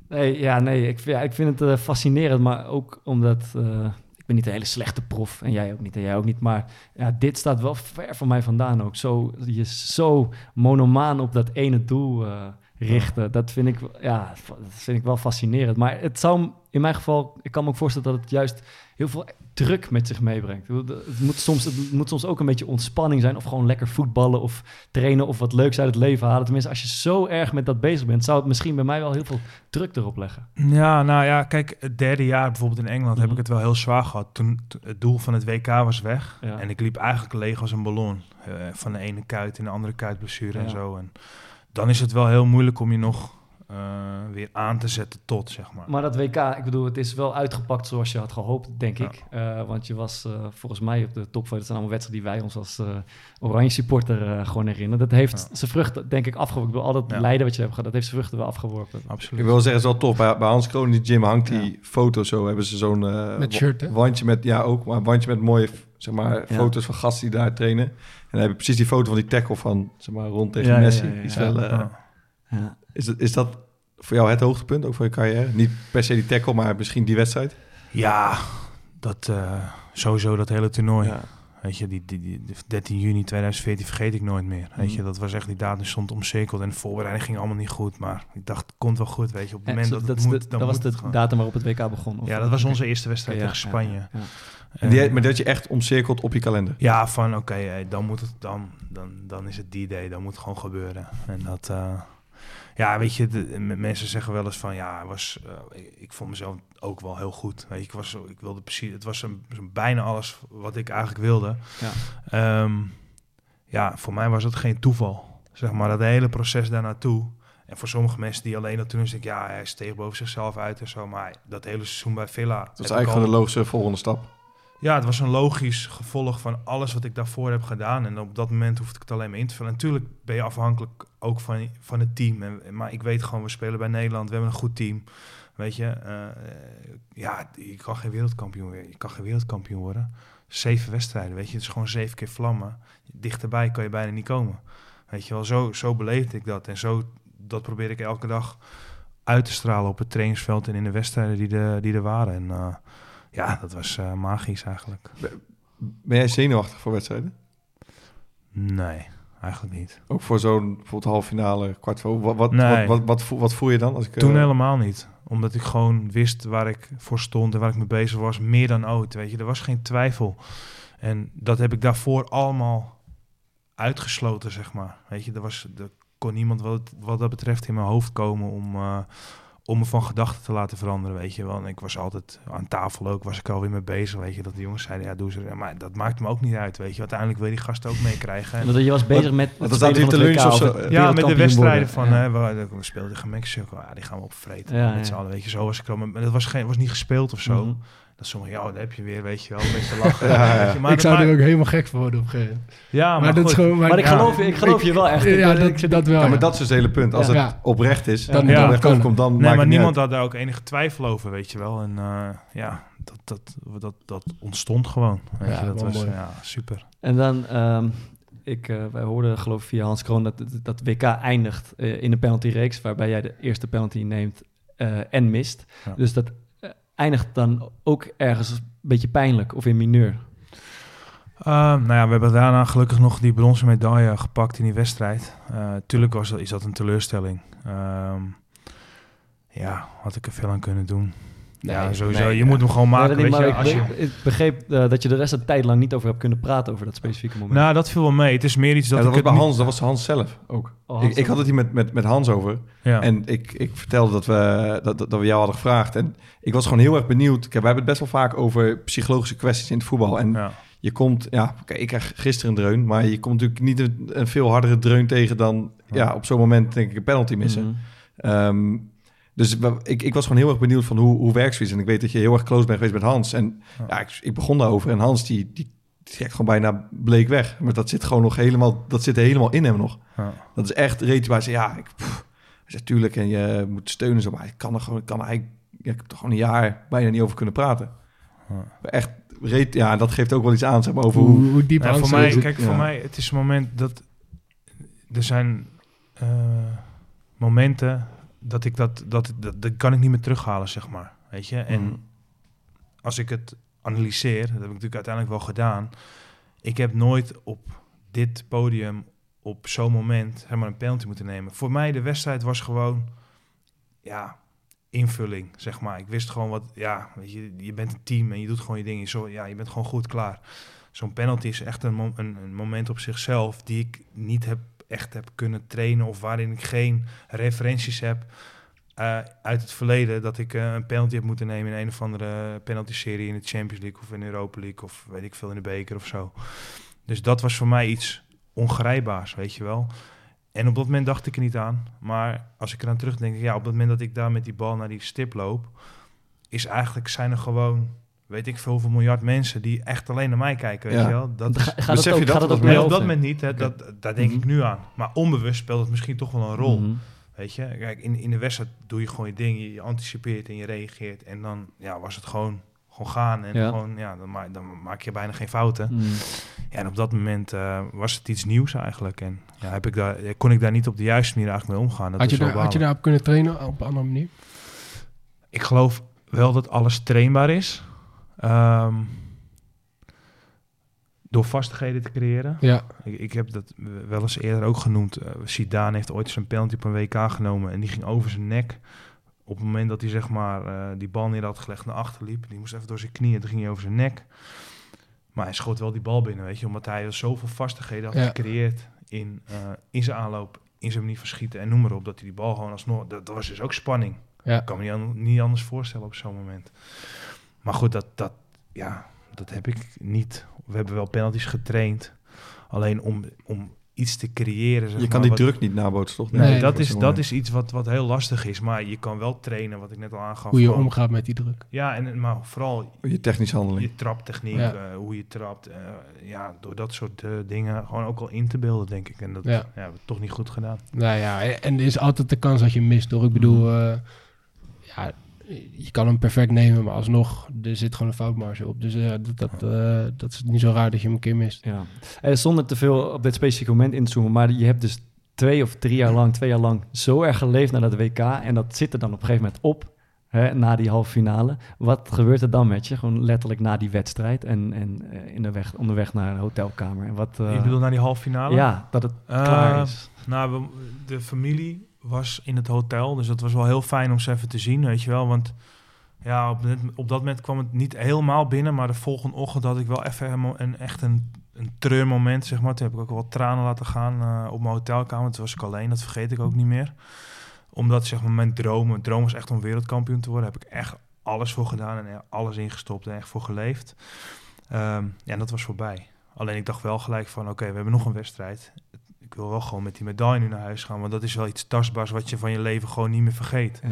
Nee, ja, nee. Ik, ja, ik vind het fascinerend, maar ook omdat eh, ik ben niet een hele slechte prof en jij ook niet en jij ook niet. Maar ja, dit staat wel ver van mij vandaan ook. Zo, je zo monomaan op dat ene doel eh, richten, dat vind ik, wel- ja, dat vind ik wel fascinerend. Maar het zou in mijn geval, ik kan me ook voorstellen dat het juist heel veel druk met zich meebrengt. Het moet, soms, het moet soms ook een beetje ontspanning zijn of gewoon lekker voetballen of trainen of wat leuks uit het leven halen. Tenminste, als je zo erg met dat bezig bent, zou het misschien bij mij wel heel veel druk erop leggen. Ja, nou ja, kijk, het derde jaar bijvoorbeeld in Engeland heb Mhm. ik het wel heel zwaar gehad. Toen het doel van het WK was weg. Ja. En ik liep eigenlijk leeg als een ballon. eh, van de ene kuit in de andere kuitblessure en Ja. zo. En dan is het wel heel moeilijk om je nog eh, weer aan te zetten tot, zeg maar. Maar dat WK, ik bedoel, het is wel uitgepakt zoals je had gehoopt, denk ik. Eh, want je was eh, volgens mij op de top. Dat zijn allemaal wedstrijden die wij ons als eh, Oranje supporter eh, gewoon herinneren. Dat heeft zijn vruchten, denk ik, afgeworpen. Ik bedoel, al dat Ja. lijden wat je hebt gehad, dat heeft zijn vruchten wel afgeworpen. Absoluut. Ik wil zeggen, het is wel tof. Bij, bij Hans Kroon in die gym hangt die foto zo. Hebben ze zo'n eh, Met shirt, hè? wandje met, ja ook, maar een wandje met mooie zeg maar, Ja. foto's van gasten die daar trainen. En dan heb je precies die foto van die tackle van, zeg maar, rond tegen Ja, ja, Messi. ja, ja, Die is, ja. wel, eh, Ja. Ja. Is, dat, is dat voor jou het hoogtepunt, ook voor je carrière? Niet per se die tackle, maar misschien die wedstrijd? Ja, dat eh, sowieso dat hele toernooi. Ja. Weet je, die, die, die, die 13 juni 2014 vergeet ik nooit meer. Weet Mhm. je, dat was echt, die datum stond omcirkeld en de voorbereiding ging allemaal niet goed. Maar ik dacht, het komt wel goed, weet je. Op het En moment zo- dat, dat het is moet, de- dan dat was moet de datum waarop het WK begon. of- Ja, dat was onze eerste wedstrijd Ja, tegen Spanje. ja, ja. En die, maar dat je echt omcirkelt op je kalender. Ja, van oké, eh, dan moet het dan, dan, dan is het die day, dan moet het gewoon gebeuren. En dat, eh, ja, weet je, de, mensen zeggen wel eens van ja, was, eh, ik, ik vond mezelf ook wel heel goed. Weet je, ik was, zo- ik wilde precies, het was een, bijna alles wat ik eigenlijk wilde. Ja. Ehm, ja, voor mij was het geen toeval. Zeg maar, dat hele proces daar naartoe. En voor sommige mensen die alleen dat toen is, denk ik, ja, hij steeg boven zichzelf uit en zo. Maar dat hele seizoen bij Villa. Dat is eigenlijk gewoon de logische volgende stap. Ja, het was een logisch gevolg van alles wat ik daarvoor heb gedaan. En op dat moment hoefde ik het alleen maar in te vullen. Natuurlijk ben je afhankelijk ook van, van het team. En, maar ik weet gewoon, we spelen bij Nederland. We hebben een goed team. Weet je, eh, ja, je kan geen wereldkampioen worden. Je kan geen wereldkampioen worden. Zeven wedstrijden, weet je. Het is gewoon zeven keer vlammen. Dichterbij kan je bijna niet komen. Weet je wel, zo, zo beleefde ik dat. En zo, dat probeer ik elke dag uit te stralen op het trainingsveld en in de wedstrijden die, er die er waren. En eh, ja, dat was eh, magisch eigenlijk. Ben jij zenuwachtig voor wedstrijden? Nee, eigenlijk niet. Ook voor zo'n bijvoorbeeld halve finale, kwart voor. Wat, wat, Nee. wat, wat, wat, voel, wat voel je dan? Als ik, eh, Toen helemaal niet. Omdat ik gewoon wist waar ik voor stond en waar ik mee bezig was. Meer dan ooit, weet je. Er was geen twijfel. En dat heb ik daarvoor allemaal uitgesloten, zeg maar. Weet je, er, was, er kon niemand wat, wat dat betreft in mijn hoofd komen om, eh, om me van gedachten te laten veranderen, weet je wel. En ik was altijd aan tafel ook, was ik alweer mee bezig, weet je. Dat die jongens zeiden, ja, doe ze. Maar dat maakt me ook niet uit, weet je. Uiteindelijk wil je die gasten ook meekrijgen. En- Want je was bezig met staat spelen van hier te lunch WK of zo. ja, met de wedstrijden van, Ja. hè, we, we speelden tegen Mexico, ja, die gaan we opvreten Ja, met ja. z'n allen, weet je. Zo was ik al, maar dat was, geen, was niet gespeeld of zo. Mhm. Dat sommigen, ja, daar heb je weer, weet je wel, een beetje lachen. [LAUGHS] Ja, ja. Maar ik zou er ook helemaal gek van worden op een gegeven moment. Ja, Maar, maar, dat is goed. gewoon... Maar ik Ja. geloof, ik geloof je wel echt. Ja, dat, ik dat wel. Ja, ja. maar dat is dus het hele punt. Als Ja. het oprecht is, Dan- en dan kan het. overkomt, dan Nee, maakt maar niemand uit. had daar ook enige twijfel over, weet je wel. En eh, ja, dat, dat, dat, dat ontstond gewoon. Weet Ja, je, dat was mooi. ja, super. En dan, ehm, ik, eh, wij hoorden geloof ik via Hans Kroon dat dat- dat WK eindigt eh, in een penaltyreeks, waarbij jij de eerste penalty neemt eh, en mist. Ja. Dus dat eindigt dan ook ergens een beetje pijnlijk of in mineur. Ehm, nou ja, we hebben daarna gelukkig nog die bronzen medaille gepakt in die wedstrijd. Eh, tuurlijk was dat, is dat een teleurstelling. Ehm, ja, had ik er veel aan kunnen doen. Ja, Nee, sowieso. nee, je moet hem gewoon maken, weet je. ik, Als je ik begreep eh, dat je de rest van de tijd lang niet over hebt kunnen praten over dat specifieke moment. nou, dat viel wel mee. Het is meer iets dat Ja, dat ik was bij niet- Hans, dat was Hans zelf ook. Oh, Hans ik, ik had het hier met, met, met Hans over. Ja. En ik, ik vertelde dat we, dat, dat we jou hadden gevraagd. En ik was gewoon heel erg benieuwd. Kijk, we hebben het best wel vaak over psychologische kwesties in het voetbal. En ja. je komt, ja, oké, ik kreeg gisteren een dreun. Maar je komt natuurlijk niet een, een veel hardere dreun tegen dan ja, op zo'n moment denk ik een penalty missen. Ehm, dus ik, ik was gewoon heel erg benieuwd van hoe, hoe werkt zoiets. En ik weet dat je heel erg close bent geweest met Hans. En Ja. ja, ik, ik begon daarover. En Hans die, die, die trekt gewoon bijna bleek weg. Maar dat zit gewoon nog helemaal, dat zit helemaal in hem nog. Ja. Dat is echt reet waar ze ja, ik, pff, hij zegt tuurlijk en je moet steunen zo, maar ik kan er gewoon, ik kan er eigenlijk, ja, ik heb er gewoon een jaar bijna niet over kunnen praten. Ja. Echt reet, ja, dat geeft ook wel iets aan zeg maar over Hoe, hoe. hoe diep Ja, angst voor mij, is het? kijk, Ja. voor mij, het is een moment dat er zijn eh, momenten dat ik dat, dat, dat, dat kan ik niet meer terughalen, zeg maar. Weet je? En Mhm. als ik het analyseer, dat heb ik natuurlijk uiteindelijk wel gedaan. Ik heb nooit op dit podium op zo'n moment zeg maar, een penalty moeten nemen. Voor mij de wedstrijd was gewoon, ja, invulling, zeg maar. Ik wist gewoon wat, ja, weet je, je bent een team en je doet gewoon je dingen. Zo, ja, je bent gewoon goed klaar. Zo'n penalty is echt een, een moment op zichzelf die ik niet heb, echt heb kunnen trainen of waarin ik geen referenties heb eh, uit het verleden dat ik eh, een penalty heb moeten nemen in een of andere penalty-serie in de Champions League of in de Europa League of weet ik veel in de beker of zo. Dus dat was voor mij iets ongrijpbaars, weet je wel. En op dat moment dacht ik er niet aan. Maar als ik eraan terugdenk, ja, op het moment dat ik daar met die bal naar die stip loop, is eigenlijk zijn er gewoon, weet ik veel hoeveel miljard mensen die echt alleen naar mij kijken, weet Ja. je wel. Dat is, gaat besef het ook, je dat gaat het op ook dat nee, mee op dat over? moment niet, hè, dat, daar denk ik nu aan. Maar onbewust speelt het misschien toch wel een rol. Mhm. Weet je, kijk, in, in de wedstrijd doe je gewoon je ding, je, je anticipeert en je reageert. En dan ja, was het gewoon, gewoon gaan. En Ja. gewoon, ja, dan, ma dan maak je bijna geen fouten. Mhm. Ja, en op dat moment eh, was het iets nieuws eigenlijk. En ja, heb ik daar, kon ik daar niet op de juiste manier eigenlijk mee omgaan. Dat Had je, daar, had je daarop kunnen trainen op een andere manier? Ik geloof wel dat alles trainbaar is. Ehm, door vastigheden te creëren. Ja, Ik, ik heb dat wel eens eerder ook genoemd. Uh, Zidane heeft ooit zijn penalty op een WK genomen en die ging over zijn nek. Op het moment dat hij zeg maar eh, die bal neer had gelegd naar achter liep. Die moest even door zijn knieën, toen ging hij over zijn nek. Maar hij schoot wel die bal binnen, weet je. Omdat hij zoveel vastigheden had Ja. gecreëerd in, eh, in zijn aanloop, in zijn manier van schieten en noem maar op. Dat hij die bal gewoon alsnog... Dat, dat was dus ook spanning. ja. Ik kan me niet, an- niet anders voorstellen op zo'n moment. Maar goed, dat, dat, ja, dat heb ik niet. We hebben wel penalties getraind. Alleen om, om iets te creëren. Zeg Je kan maar, die wat- druk niet nabootsen, toch? Nee, Nee, dat, is, dat is iets wat, wat heel lastig is. Maar je kan wel trainen, wat ik net al aangaf. Hoe je gewoon- omgaat met die druk. Ja, en, maar vooral Je technische handeling. je traptechniek, Ja. eh, hoe je trapt. eh, ja, door dat soort eh, dingen gewoon ook al in te beelden, denk ik. En dat Ja. ja. hebben we toch niet goed gedaan. Nou ja, en er is altijd de kans dat je mist, hoor. Ik bedoel, eh, ja, je kan hem perfect nemen, maar alsnog, er zit gewoon een foutmarge op. Dus eh, dat, dat, eh, dat is niet zo raar dat je hem een keer mist. Ja. Eh, zonder te veel op dit specifieke moment in te zoomen, maar je hebt dus twee of drie jaar lang, twee jaar lang zo erg geleefd naar dat WK en dat zit er dan op een gegeven moment op, hè, na die halve finale. Wat gebeurt er dan met je? Gewoon letterlijk na die wedstrijd en, en in de weg, onderweg naar een hotelkamer. En wat, eh, ik bedoel, naar die halve finale? ja, dat het klaar is. Nou, we- de familie was in het hotel, dus dat was wel heel fijn om ze even te zien, weet je wel. Want ja, op, op dat moment kwam het niet helemaal binnen, maar de volgende ochtend had ik wel even een, echt een, een treurmoment, zeg maar. Toen heb ik ook wel tranen laten gaan eh, op mijn hotelkamer. Toen was ik alleen, dat vergeet ik ook niet meer. omdat zeg maar, mijn droom, mijn droom was echt om wereldkampioen te worden, heb ik echt alles voor gedaan en alles ingestopt en echt voor geleefd. Ehm, ja, en dat was voorbij. Alleen ik dacht wel gelijk van, oké, we hebben nog een wedstrijd. Ik wil wel gewoon met die medaille nu naar huis gaan, want dat is wel iets tastbaars wat je van je leven gewoon niet meer vergeet. Ja.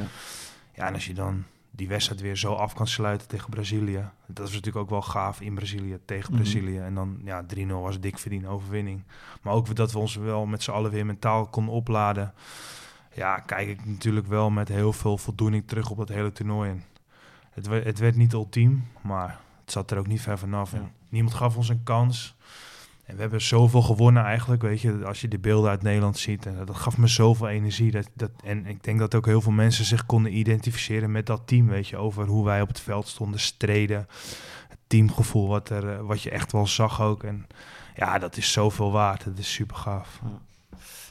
Ja, en als je dan die wedstrijd weer zo af kan sluiten tegen Brazilië. Dat is natuurlijk ook wel gaaf in Brazilië tegen Mhm. Brazilië. En dan ja, 3-0 was dik verdiende overwinning. Maar ook dat we ons wel met z'n allen weer mentaal konden opladen. Ja, kijk ik natuurlijk wel met heel veel voldoening terug op dat hele toernooi. En het, het werd niet ultiem, maar het zat er ook niet ver vanaf. En niemand gaf ons een kans. We hebben zoveel gewonnen eigenlijk, weet je. Als je de beelden uit Nederland ziet, en dat gaf me zoveel energie. Dat, dat, en ik denk dat ook heel veel mensen zich konden identificeren met dat team, weet je. Over hoe wij op het veld stonden, streden. Het teamgevoel wat, er, eh, wat je echt wel zag ook. En ja, dat is zoveel waard. Dat is super gaaf.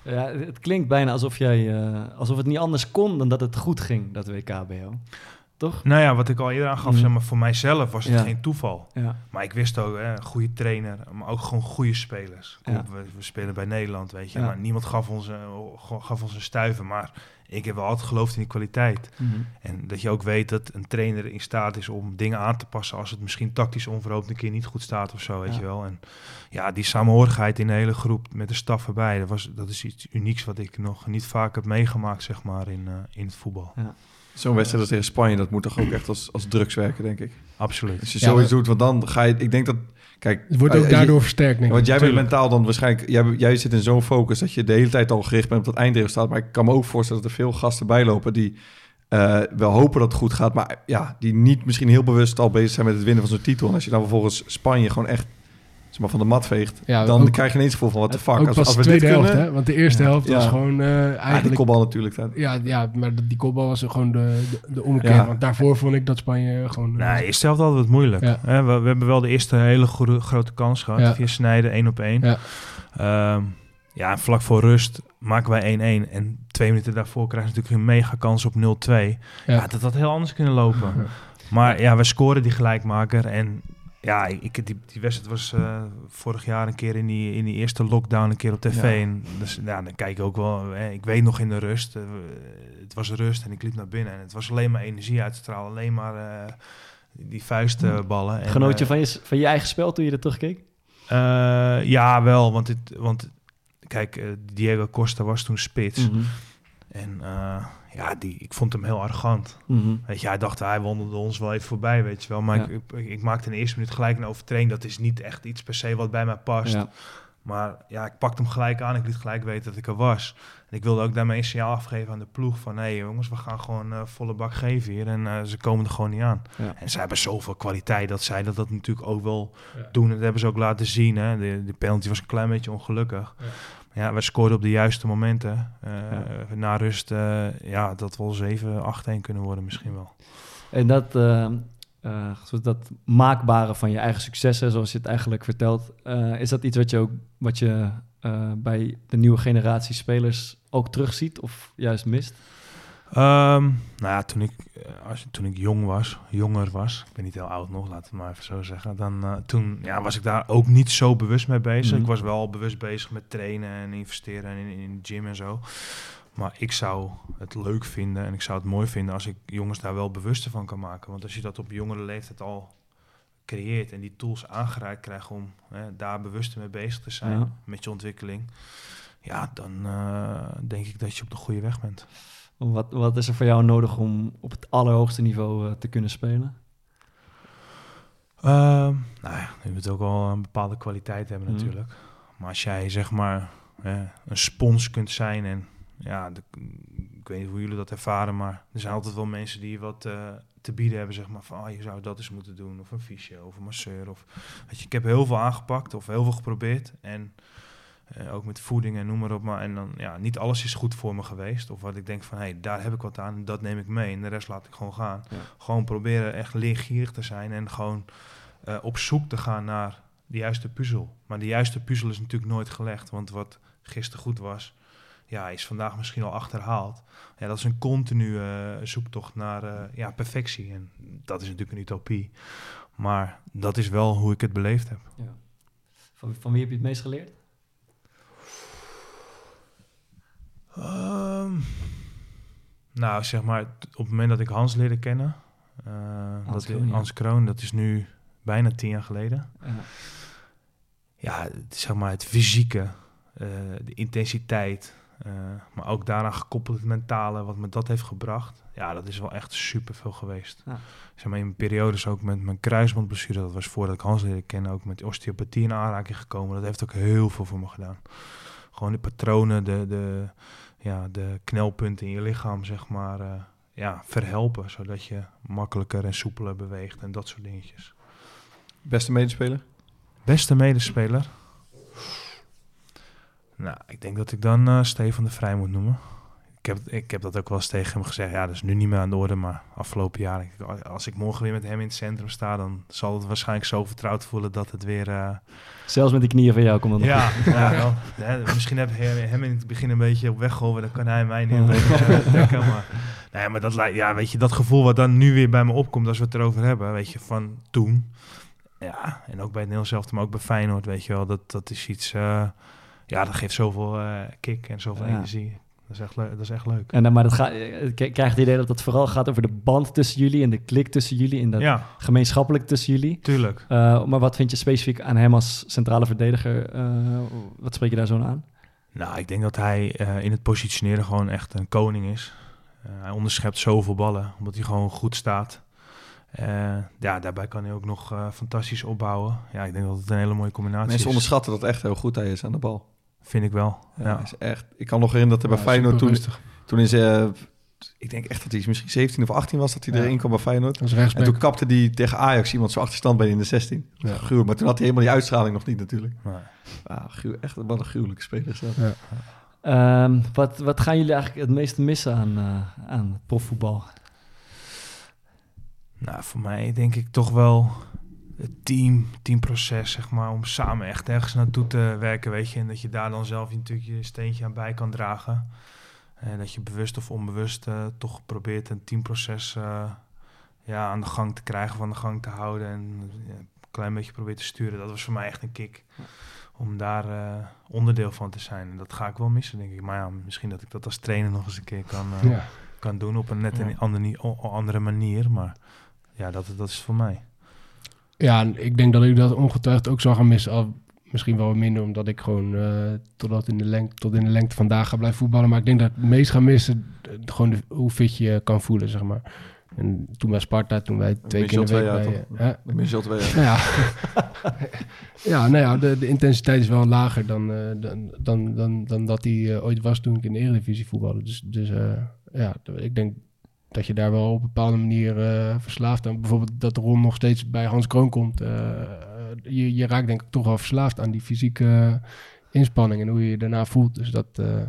Ja, het klinkt bijna alsof, jij, eh, alsof het niet anders kon dan dat het goed ging, dat WKBO. Toch? Nou ja, wat ik al eerder aangaf, Mhm. zeg maar, voor mijzelf was het Ja. geen toeval. Ja. Maar ik wist ook, hè, een goede trainer, maar ook gewoon goede spelers. Kom, Ja. we, we spelen bij Nederland, weet je. Ja. Maar niemand gaf ons, eh, gaf ons een stuiver. Maar ik heb wel altijd geloofd in die kwaliteit. Mhm. En dat je ook weet dat een trainer in staat is om dingen aan te passen als het misschien tactisch onverhoopt een keer niet goed staat of zo, weet Ja. je wel. En ja, die samenhorigheid in de hele groep met de staf erbij, dat, was, dat is iets unieks wat ik nog niet vaak heb meegemaakt, zeg maar, in, eh, in het voetbal. Zo'n wedstrijd als tegen Spanje, dat moet toch ook echt als, als drugs werken, denk ik. Absoluut. Als je Ja, zoiets maar- doet, want dan ga je... Ik denk dat... Kijk, Het wordt ook eh, daardoor je- versterkt, denk ik. Want jij bent mentaal dan waarschijnlijk... Jij, jij zit in zo'n focus dat je de hele tijd al gericht bent op dat eindresultaat. Maar ik kan me ook voorstellen dat er veel gasten bijlopen die eh, wel hopen dat het goed gaat. Maar ja, die niet misschien heel bewust al bezig zijn met het winnen van zo'n titel. En als je dan vervolgens Spanje gewoon echt zeg maar, van de mat veegt... Ja, dan ook- krijg je ineens het gevoel van wat de fuck. Ook als, als de we dit tweede helft, kunnen, hè? Want de eerste Ja. helft was Ja. gewoon eh, Ah, die eigenlijk... kopbal natuurlijk. hè. Ja, ja, maar die kopbal was gewoon de, de, de ommekeer. Ja. Want daarvoor vond ik dat Spanje gewoon... eh, Nee, eerste helft altijd wat moeilijk. Ja. Hè, we, we hebben wel de eerste hele goede, grote kans gehad. Ja. Via Snijden, één op één. Ja. Ehm, ja, vlak voor rust maken wij 1-1. En twee minuten daarvoor krijgen ze natuurlijk een mega kans op 0-2. Ja. dat had heel anders kunnen lopen. [LAUGHS] Maar ja, we scoren die gelijkmaker. En ja, ik, die, die wedstrijd was eh, vorig jaar een keer in die, in die eerste lockdown een keer op tv. Ja. En dus, ja, dan kijk ik ook wel. Hè, ik weet nog in de rust. eh, het was rust en ik liep naar binnen. En het was alleen maar energie uitstralen. Alleen maar eh, die vuistballen. En, Genoot je van je, van je eigen spel toen je er terugkeek? ja, wel. Want, het, want kijk, Diego Costa was toen spits. Mhm. En ja, die, ik vond hem heel arrogant. Mhm. Weet je, hij dacht, hij wandelde ons wel even voorbij, weet je wel. Maar Ja. ik, ik, ik maakte in de eerste minuut gelijk een overtreding. Dat is niet echt iets per se wat bij mij past. Ja. Maar ja, ik pakte hem gelijk aan. Ik liet gelijk weten dat ik er was. En ik wilde ook daarmee een signaal afgeven aan de ploeg. Van, hé hey, jongens, we gaan gewoon eh, volle bak geven hier. En eh, ze komen er gewoon niet aan. Ja. En zij hebben zoveel kwaliteit dat zij dat, dat natuurlijk ook wel doen. Dat hebben ze ook laten zien. Hè. De, de penalty was een klein beetje ongelukkig. Ja. Ja, we scoorden op de juiste momenten. Eh, Na rust, eh, ja, dat wel 7-8-1 kunnen worden misschien wel. En dat, zo dat maakbare van je eigen successen, zoals je het eigenlijk vertelt, is dat iets wat je ook wat je bij de nieuwe generatie spelers ook terugziet of juist mist? Ehm, nou ja, toen ik, eh, als, toen ik jong was, jonger was, ik ben niet heel oud nog, laat het maar even zo zeggen. Dan, eh, toen ja, was ik daar ook niet zo bewust mee bezig. Mhm. Ik was wel bewust bezig met trainen en investeren in, in de gym en zo. Maar ik zou het leuk vinden en ik zou het mooi vinden als ik jongens daar wel bewuster van kan maken. Want als je dat op jongere leeftijd al creëert en die tools aangereikt krijgt om hè, daar bewuster mee bezig te zijn Ja. met je ontwikkeling. Ja, dan eh, denk ik dat je op de goede weg bent. Wat, wat is er voor jou nodig om op het allerhoogste niveau eh, te kunnen spelen? Ehm, nou ja, je moet ook wel een bepaalde kwaliteit hebben Mhm. natuurlijk. Maar als jij zeg maar hè, een spons kunt zijn en ja, de- ik weet niet hoe jullie dat ervaren, maar er zijn altijd wel mensen die wat eh, te bieden hebben, zeg maar van ah, je zou dat eens moeten doen of een fysio of een masseur of weet je, ik heb heel veel aangepakt of heel veel geprobeerd en eh, ook met voeding en noem maar op, maar en dan ja, niet alles is goed voor me geweest of wat ik denk van hé, hey, daar heb ik wat aan, dat neem ik mee en de rest laat ik gewoon gaan. Ja. Gewoon proberen echt leergierig te zijn en gewoon eh, op zoek te gaan naar de juiste puzzel. Maar de juiste puzzel is natuurlijk nooit gelegd. Want wat gisteren goed was, ja, is vandaag misschien al achterhaald. Ja, dat is een continue eh, zoektocht naar ja, perfectie. En dat is natuurlijk een utopie. Maar dat is wel hoe ik het beleefd heb. Ja. Van, van wie heb je het meest geleerd? Nou, zeg maar, op het moment dat ik Hans leerde kennen, eh, Hans dat, Kroon, ja. Hans Kroon, dat is nu bijna tien jaar geleden. Ja. Ja, zeg maar het fysieke, eh, de intensiteit, eh, maar ook daaraan gekoppeld het mentale, wat me dat heeft gebracht. Ja, dat is wel echt super veel geweest. Ja. Zeg maar in periodes ook met mijn kruisbandblessure, dat was voordat ik Hans leerde kennen, ook met osteopathie in aanraking gekomen. Dat heeft ook heel veel voor me gedaan. Gewoon de patronen, de, de, ja, de knelpunten in je lichaam, zeg maar, eh, ja, verhelpen, zodat je makkelijker en soepeler beweegt en dat soort dingetjes. Beste medespeler? Beste medespeler? Nou, ik denk dat ik dan eh Stefan de Vrij moet noemen. Ik heb, ik heb dat ook wel eens tegen hem gezegd. Ja, dat is nu niet meer aan de orde, maar afgelopen jaar. ik- Als ik morgen weer met hem in het centrum sta, dan zal het waarschijnlijk zo vertrouwd voelen dat het weer... eh, Zelfs met die knieën van jou komt dat nog ja, [LAUGHS] ja. Hè, misschien heb je hem in het begin een beetje op weg geholpen. Dan kan hij mij eh, [LAUGHS] dekken. Maar, nee, maar dat, ja, weet je, dat gevoel wat dan nu weer bij me opkomt als we het erover hebben, weet je, van toen. Ja, en ook bij het Nederlands zelf, maar ook bij Feyenoord, weet je wel. Dat, dat is iets, eh, ja, dat geeft zoveel eh, kick en zoveel Ja. energie. Dat is echt, leuk, dat is echt leuk. En dan, maar dat ga, eh, ik krijg het idee dat het vooral gaat over de band tussen jullie en de klik tussen jullie en dat Ja. gemeenschappelijk tussen jullie. Tuurlijk. Eh, maar wat vind je specifiek aan hem als centrale verdediger? Eh, wat spreek je daar zo aan? Nou, ik denk dat hij eh, in het positioneren gewoon echt een koning is. Eh, hij onderschept zoveel ballen, omdat hij gewoon goed staat. Eh, ja, daarbij kan hij ook nog eh, fantastisch opbouwen. Ja, ik denk dat het een hele mooie combinatie Mensen is. onderschatten dat echt heel goed hij is aan de bal. Vind ik wel. Ja, is echt. Ik kan nog herinneren dat hij Ja, bij Feyenoord toen, toen is, eh, ik denk echt dat hij misschien 17 of 18 was dat hij Ja. erin kwam bij Feyenoord. En toen kapte hij tegen Ajax iemand zo achterstand bij in de 16. Ja. Maar toen had hij helemaal die uitstraling nog niet natuurlijk. Nee. Ah, gruw, echt wat een gruwelijke speler is dat. Ehm, wat, wat gaan jullie eigenlijk het meeste missen aan, eh, aan profvoetbal? Nou, voor mij denk ik toch wel het team, teamproces, zeg maar, om samen echt ergens naartoe te werken, weet je. En dat je daar dan zelf natuurlijk je steentje aan bij kan dragen. En dat je bewust of onbewust eh, toch probeert een teamproces eh, ja, aan de gang te krijgen, van de gang te houden. En ja, een klein beetje probeert te sturen. Dat was voor mij echt een kick. Om daar eh, onderdeel van te zijn. En dat ga ik wel missen, denk ik. Maar ja, misschien dat ik dat als trainer nog eens een keer kan, Ja. kan doen op een net Ja. een andere, andere manier. Maar ja, dat, dat is voor mij. Ja, ik denk dat ik dat ongetwijfeld ook zal gaan missen. Al misschien wel minder, omdat ik gewoon eh, totdat in de lengte, tot in de lengte vandaag ga blijven voetballen. Maar ik denk dat ik het meest ga missen, eh, gewoon de- hoe fit je kan voelen, zeg maar. En toen bij Sparta, toen wij twee keer in de week twee bij... eh, Michel twee jaar. Nou ja, ja, nou ja de, de intensiteit is wel lager dan, dan, dan, dan, dan dat die ooit was toen ik in de Eredivisie voetbalde. Dus, dus ja, ik denk dat je daar wel op een bepaalde manier eh, verslaafd aan... Bijvoorbeeld dat Ron nog steeds bij Hans Kroon komt. eh, eh, je, je raakt denk ik toch wel verslaafd aan die fysieke inspanning en hoe je je daarna voelt. Dus dat... eh,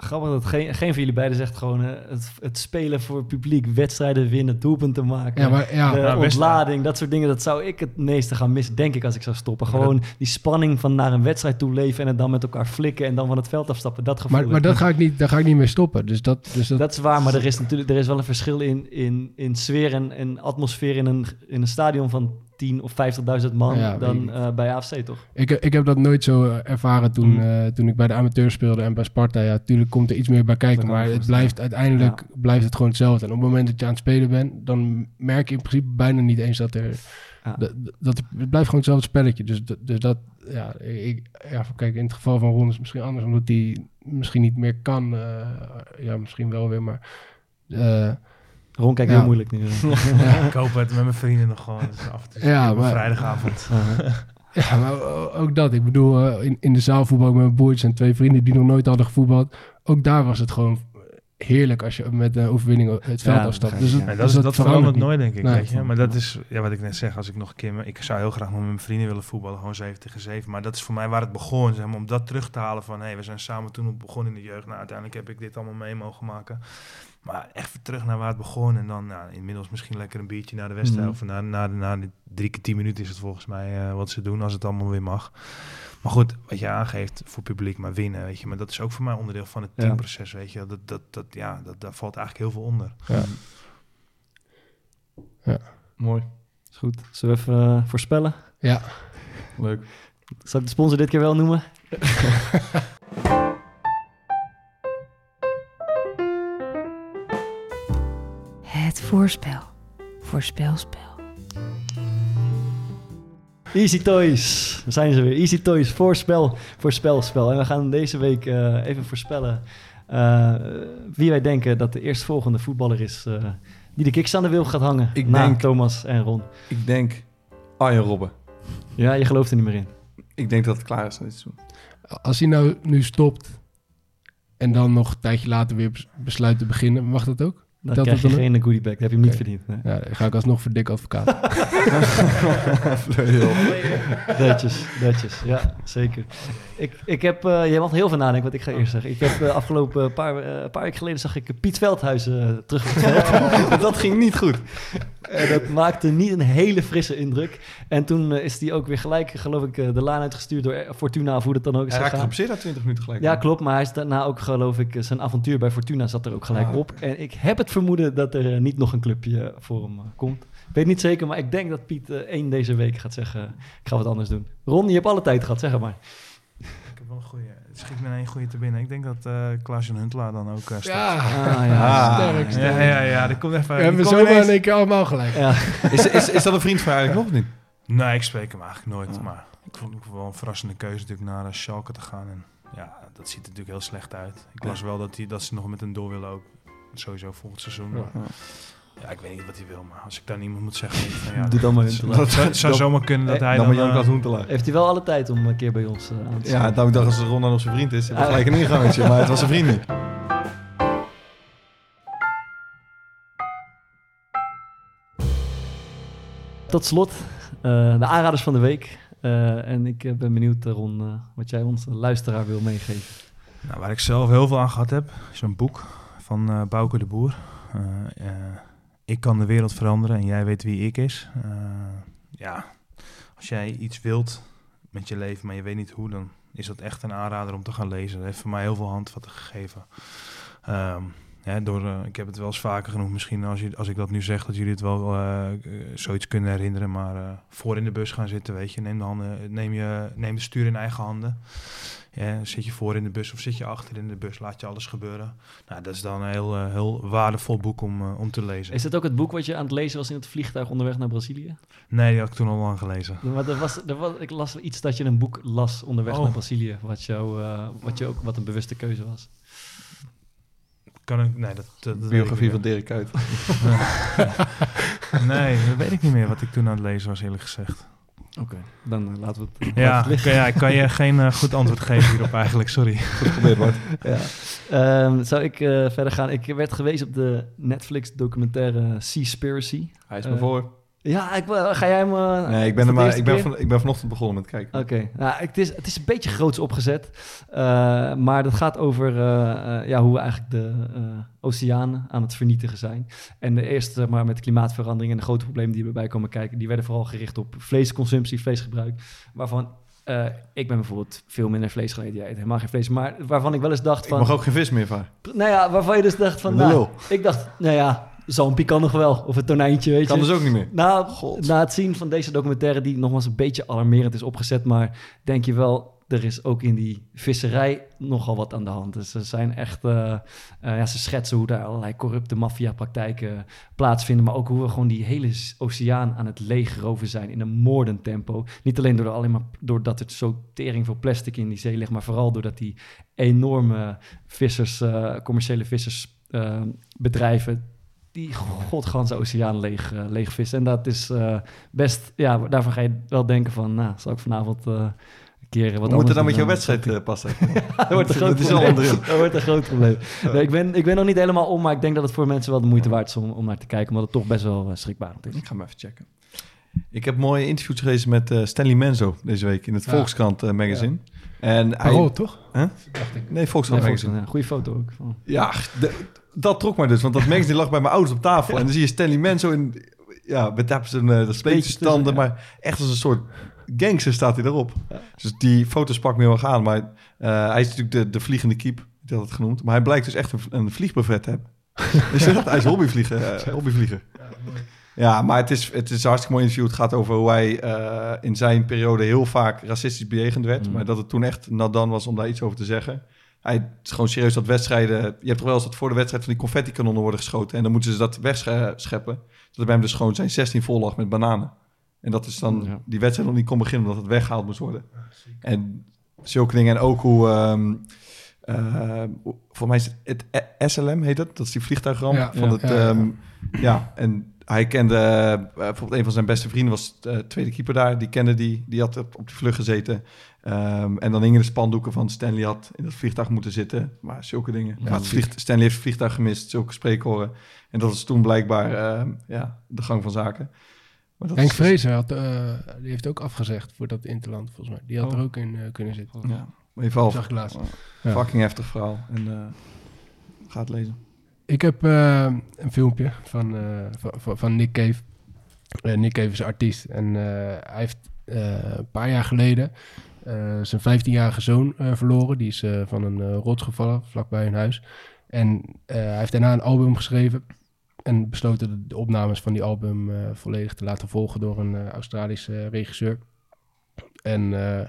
Grappig dat geen, geen van jullie beiden zegt gewoon eh, het, het spelen voor het publiek, wedstrijden winnen, doelpunten maken. Ja, maar ja. de ontlading, dat soort dingen, dat zou ik het meeste gaan missen, denk ik, als ik zou stoppen. Gewoon die spanning van naar een wedstrijd toe leven en het dan met elkaar flikken en dan van het veld afstappen, dat gevoel. maar maar dat ga ik niet, daar ga ik niet mee stoppen. Dus dat, dus dat, Dat is waar, maar er is natuurlijk er is wel een verschil in, in, in sfeer en, en atmosfeer in een, in een stadion van 10 of 50.000 man Ja, dan eh, bij AFC, toch? Ik, ik heb dat nooit zo eh, ervaren toen, Mm. eh, toen ik bij de amateur speelde en bij Sparta. Ja, natuurlijk komt er iets meer bij kijken, maar het blijft uiteindelijk blijft het gewoon hetzelfde. En op het moment dat je aan het spelen bent, dan merk je in principe bijna niet eens dat er... Ja. Dat, dat, het blijft gewoon hetzelfde spelletje. Dus, dat- dus dat, ja, ik, ja, kijk, in het geval van Ron is het misschien anders, omdat hij misschien niet meer kan. ja, misschien wel weer, maar... eh, Ron kijkt Ja. heel moeilijk nu. [LAUGHS] Ik hoop het met mijn vrienden nog gewoon dus af en toe Ja, maar- vrijdagavond. Ja, maar ook dat. Ik bedoel, eh, in, in de zaal voetbal ik met mijn broertjes en twee vrienden die nog nooit hadden gevoetbald. Ook daar was het gewoon heerlijk als je met een overwinning het veld Ja, afstapt. dat Dus begrijp dat, Nee, dat, is, dat verandert nooit, denk ik. Nee. weet je? Maar dat is ja, wat ik net zeg. Als ik nog een keer... Ik zou heel graag nog met mijn vrienden willen voetballen. Gewoon 7 tegen 7. Maar dat is voor mij waar het begon. Zeg maar, om dat terug te halen van... Hey, we zijn samen toen op begonnen in de jeugd. Nou, uiteindelijk heb ik dit allemaal mee mogen maken. Maar echt terug naar waar het begon. En dan nou, inmiddels misschien lekker een biertje naar de wedstrijd. Mhm. Of na, na, na de drie keer tien minuten is het volgens mij eh, wat ze doen. Als het allemaal weer mag. Maar goed, wat je aangeeft voor publiek, maar winnen, weet je. Maar dat is ook voor mij onderdeel van het Ja. teamproces, weet je. Dat, dat, dat, ja, dat, daar valt eigenlijk heel veel onder. Mooi. Is goed. Zullen we even eh, voorspellen? Ja, Leuk. Zal ik de sponsor dit keer wel noemen? [LAUGHS] voorspel. Voorspelspel. Easy Toys, daar zijn ze weer. Easy Toys, voorspel, voorspelspel. En we gaan deze week eh, even voorspellen eh, wie wij denken dat de eerstvolgende voetballer is eh, die de kiks aan de wil gaat hangen. Ik na denk- Thomas en Ron. Ik denk Arjen Robben. Ja, je gelooft er niet meer in. Ik denk dat het klaar is aan dit seizoen. Als hij nou nu stopt en dan nog een tijdje later weer bes- besluit te beginnen, mag dat ook? Dan Telt krijg je dat geen goodie bag. Dat heb je hem niet verdiend. Nee. Ja, dan ga ik alsnog voor dik advocaat. [LAUGHS] Netjes, netjes. Ja, zeker. Ik, ik heb, eh je mag heel veel nadenken, wat ik ga eerst zeggen. Ik heb uh, afgelopen paar, uh, paar weken geleden zag ik Piet Veldhuis uh, terug [LAUGHS] dat ging niet goed. En dat maakte niet een hele frisse indruk. En toen uh, is hij ook weer gelijk, geloof ik, uh, de laan uitgestuurd door Fortuna, of hoe dat dan ook is Hij raakte geblesseerd na 20 minuten gelijk. Ja, klopt. Maar hij is daarna ook, geloof ik, zijn avontuur bij Fortuna zat er ook gelijk Ah. op. En ik heb het vermoeden dat er uh, niet nog een clubje voor hem uh, komt. Ik weet niet zeker, maar ik denk dat Piet uh, één deze week gaat zeggen, ik ga wat anders doen. Ron, je hebt alle tijd gehad, zeg maar. Ik heb wel een goede. Schiet me één goede te binnen. Ik denk dat uh, Klaas-Jan Huntelaar dan ook uh, staat. Ja, ah, ja. Ah, sterk, sterk. Ja, ja, ja, dat komt even. We hebben zomaar ineens... in één keer allemaal gelijk. Ja. is, is, is dat een vriend van eigenlijk nog of niet? Nee, ik spreek hem eigenlijk nooit. Ah. Maar ik vond het wel een verrassende keuze natuurlijk naar Schalke te gaan. En ja, dat ziet er natuurlijk heel slecht uit. Ik las wel dat, die, dat ze nog met hem door willen ook. Sowieso volgend seizoen. Maar, ja. Ik weet niet wat hij wil, maar als ik daar niemand moet zeggen... Ik van, ja, Doe dan maar Huntelaar. Dat zou, zou zomaar kunnen dat hij dan... dan... Dan Jan Huntelaar. Heeft hij wel alle tijd om een keer bij ons uh, aan te Ja, nou, ik dacht als Ron dan nog zijn vriend is. Het was gelijk een [LAUGHS] ingangetje, maar het was zijn vriend niet. Tot slot, uh, de aanraders van de week. Uh, en ik ben benieuwd, Ron, uh, wat jij onze luisteraar wil meegeven. Nou, waar ik zelf heel veel aan gehad heb, is een boek van uh, Bouke de Boer. Ik kan de wereld veranderen en jij weet wie ik is. Uh, ja, als jij iets wilt met je leven, maar je weet niet hoe, dan is dat echt een aanrader om te gaan lezen. Dat heeft voor mij heel veel handvatten gegeven. Um, ja, door, uh, ik heb het wel eens vaker genoemd, misschien als, je, als ik dat nu zeg, dat jullie het wel uh, zoiets kunnen herinneren. Maar uh, voor in de bus gaan zitten, weet je, neem de, handen, neem je, neem de stuur in eigen handen. Ja, zit je voor in de bus of zit je achter in de bus, laat je alles gebeuren. Nou, dat is dan een heel, heel waardevol boek om, om te lezen. Is dat ook het boek wat je aan het lezen was in het vliegtuig onderweg naar Brazilië? Nee, die had ik toen al lang gelezen. Maar er was, er was, ik las iets dat je een boek las onderweg Oh. naar Brazilië, wat, jou, wat, je ook, wat een bewuste keuze was. Kan ik, nee, dat, dat, dat Biografie van Dirk Kuyt. [LAUGHS] nee, dat weet ik niet meer wat ik toen aan het lezen was, eerlijk gezegd. Oké, okay, dan uh, laten we het. Ja, laten ik kan, ja, ik kan je [LAUGHS] geen uh, goed antwoord geven hierop eigenlijk, sorry. Goed geprobeerd, Bart. ja. um, zou ik uh, verder gaan? Ik werd gewezen op de Netflix-documentaire Seaspiracy. Hij is me voor. Ja, ik, ga jij hem... Uh, nee, ik ben, er maar, ik, ben van, ik ben vanochtend begonnen met kijken. Oké, okay. nou, het, is, het is een beetje groots opgezet. Uh, maar dat gaat over uh, ja, hoe we eigenlijk de oceanen aan het vernietigen zijn. En de eerste, maar met klimaatverandering en de grote problemen die erbij komen kijken... die werden vooral gericht op vleesconsumptie, vleesgebruik. Waarvan uh, ik ben bijvoorbeeld veel minder vlees. Jij eet helemaal geen vlees. Maar waarvan ik wel eens dacht van... Ik mag ook geen vis meer van. Nou ja, waarvan je dus dacht van... Nou, ik dacht, nou ja, zombie kan nog wel. Of een tonijntje, weet kan je. dus ook niet meer. Nou, God. na het zien van deze documentaire... die nogmaals een beetje alarmerend is opgezet... maar denk je wel... Er is ook in die visserij nogal wat aan de hand. Dus ze zijn echt, uh, uh, ja, ze schetsen hoe daar allerlei corrupte maffiapraktijken plaatsvinden, maar ook hoe we gewoon die hele oceaan aan het leegroven zijn in een moordend tempo. Niet alleen door alleen maar doordat er zo tering veel plastic in die zee ligt, maar vooral doordat die enorme vissers, uh, commerciële vissersbedrijven die godganse oceaan leeg, uh, leeg vissen. En dat is uh, best, ja, daarvan ga je wel denken van, nou, zal ik vanavond uh, een keer wat We moeten dan met jouw wedstrijd uh, passen. [LAUGHS] ja, dat wordt een groot probleem. Dat wordt een groot probleem. Nee, ik, ben, ik ben nog niet helemaal om, maar ik denk dat het voor mensen wel de moeite waard is om, om naar te kijken, omdat het toch best wel uh, schrikbarend is. Ik ga hem even checken. Ik heb mooie interviews gelezen met uh, Stanley Menzo deze week in het Ja. Volkskrant uh, magazine. En Parool, hij, toch? Huh? Nee, Volkskrant Nee, ja, goede foto ook. Van. Ja, de- dat trok maar dus. Want dat magazine lag bij mijn ouders op tafel. En dan zie je Stanley Menzo in... Ja, met daar zijn uh, standen, tussen, ja. maar echt als een soort gangster staat hij erop. Dus die foto's pak me heel erg aan. Maar uh, hij is natuurlijk de, de vliegende kiep, die had het genoemd. Maar hij blijkt dus echt een, een vliegbuffet te hebben. [LAUGHS] dus hij is hobbyvlieger. Uh, hobbyvlieger. Ja, maar het is, het is een hartstikke mooi interview. Het gaat over hoe hij uh, in zijn periode heel vaak racistisch bejegend werd. Mm. Maar dat het toen echt nadan was om daar iets over te zeggen. Hij is gewoon serieus dat wedstrijden... Je hebt toch wel eens dat voor de wedstrijd van die confetti-kanonnen worden geschoten... en dan moeten ze dat wegscheppen. Dat bij hem dus gewoon zijn 16 vol lag met bananen. En dat is dan Ja. die wedstrijd nog niet kon beginnen... omdat het weggehaald moest worden. En zulke dingen. En ook hoe... ehm eh, voor mij is het, het SLM, heet dat? Dat is die vliegtuigramp Ja, van ja, het... ja, ja. ehm, ja, en hij kende... eh, bijvoorbeeld een van zijn beste vrienden was de tweede keeper daar. Die kende die. Die had op, op die vlucht gezeten. Ehm, en dan hingen de spandoeken van Stanley had in dat vliegtuig moeten zitten. Maar zulke dingen. Ja, Ja, het vlieg, Stanley heeft het vliegtuig gemist. Zulke spreekhoren. En dat was toen blijkbaar ehm, ja, de gang van zaken. Maar dat Henk is- Vrezer had, eh, die heeft ook afgezegd voor dat Interland, volgens mij. Die had Oh. er ook in eh, kunnen zitten. Ja. Zag ik laatst. eh, Ja. Fucking heftig verhaal. En eh ga het lezen. Ik heb eh, een filmpje van, van, van, Nick Cave. Nick Cave is een artiest. En hij heeft een paar jaar geleden zijn 15-jarige zoon eh, verloren. Die is eh, van een eh, rots gevallen vlakbij hun huis. En eh, hij heeft daarna een album geschreven. En besloten de, opnames van die album eh, volledig te laten volgen door een eh, Australische regisseur. En eh,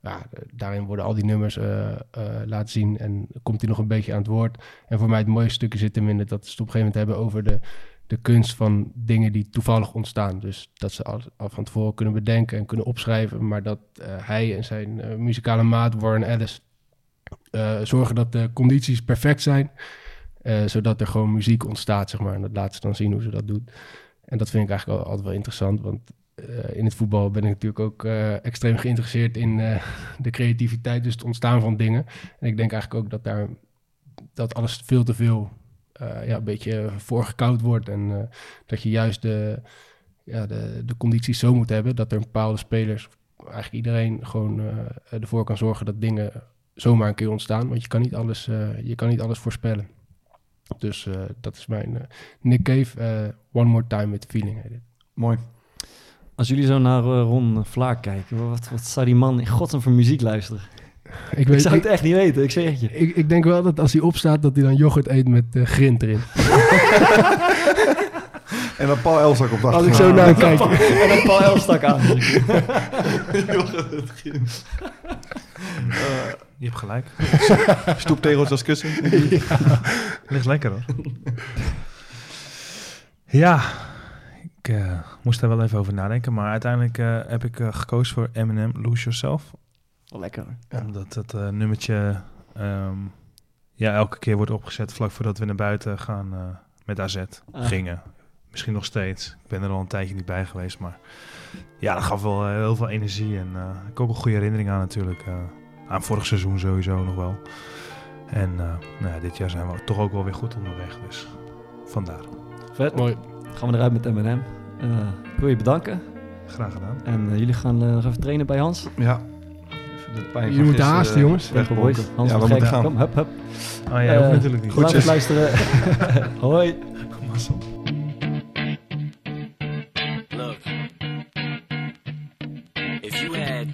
ja, daarin worden al die nummers eh, eh, laten zien. En komt hij nog een beetje aan het woord. En voor mij het mooiste stukje zit hem in dat ze het op een gegeven moment hebben over de, de kunst van dingen die toevallig ontstaan. Dus dat ze al, van tevoren kunnen bedenken en kunnen opschrijven. Maar dat eh, hij en zijn eh, muzikale maat Warren Ellis eh, zorgen dat de condities perfect zijn. zodat er gewoon muziek ontstaat, zeg maar. En dat laat ze dan zien hoe ze dat doet. En dat vind ik eigenlijk al- altijd wel interessant. Want in het voetbal ben ik natuurlijk ook extreem geïnteresseerd in [LAUGHS] de creativiteit, dus het ontstaan van dingen. En ik denk eigenlijk ook dat daar dat alles veel te veel ja, een beetje voorgekoud wordt. En eh, dat je juist de, ja, de, de condities zo moet hebben dat er bepaalde spelers, eigenlijk iedereen, gewoon eh, ervoor kan zorgen dat dingen zomaar een keer ontstaan. Want je kan niet alles, eh, je kan niet alles voorspellen. Dus eh, dat is mijn eh, Nick Cave, eh, One More Time with Feeling heet. Mooi. Als jullie zo naar eh, Ron Vlaak kijken, wat, wat zou die man in godsnaam voor muziek luisteren? Ik, Ik weet, zou ik, het echt niet weten, ik zeg het je. ik, ik denk wel dat als hij opstaat, dat hij dan yoghurt eet met eh, grind erin. En dan Paul Elzak op de Als ik zo naar hem [LAUGHS] kijk. En dan Paul Elstak aan. [LAUGHS] Je hebt gelijk. [LAUGHS] Stoeptegels als kussen. Ligt lekker hoor. ja, ik eh, moest daar wel even over nadenken. Maar uiteindelijk eh, heb ik eh, gekozen voor Eminem, Lose Yourself. Lekker. Omdat dat eh, nummertje ehm, ja, elke keer wordt opgezet vlak voordat we naar buiten gaan eh, met AZ. Ah. Gingen. Misschien nog steeds. Ik ben er al een tijdje niet bij geweest. Maar ja, dat gaf wel eh, heel veel energie. En eh, ik heb ook een goede herinnering aan natuurlijk. eh, aan vorig seizoen sowieso nog wel. En eh, nou ja, dit jaar zijn we toch ook wel weer goed onderweg. Dus vandaar. Vet. Mooi. Gaan we eruit met M&M. Eh, ik wil je bedanken. Graag gedaan. En jullie gaan eh, nog even trainen bij Hans. Ja. De pijn Je moet gisteren, haasten, eh, jongens. Wegbolken. Boys. Hans ja, we moeten gaan. Kom, hup, hup. Oh ja, hoeft Eh, natuurlijk niet. Groetjes. luisteren. [LAUGHS] Hoi. Mazzel. Look, if you had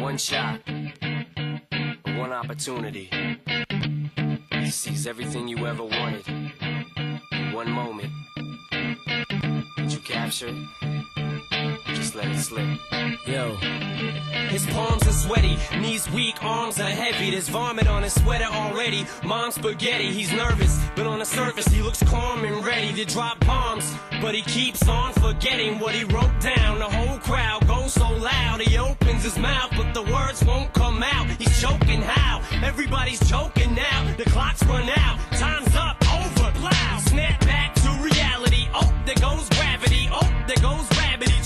one shot, one opportunity seize everything you ever wanted one moment, would you capture it? Let it slip. Yo. His palms are sweaty, knees weak, arms are heavy. There's vomit on his sweater already. Mom's spaghetti, he's nervous, but on the surface he looks calm and ready to drop bombs. But he keeps on forgetting what he wrote down. The whole crowd goes so loud, he opens his mouth, but the words won't come out. He's choking how? Everybody's choking now. The clock's run out, time's up, over, plow. Snap back to reality. Oh, there goes gravity. Oh, there goes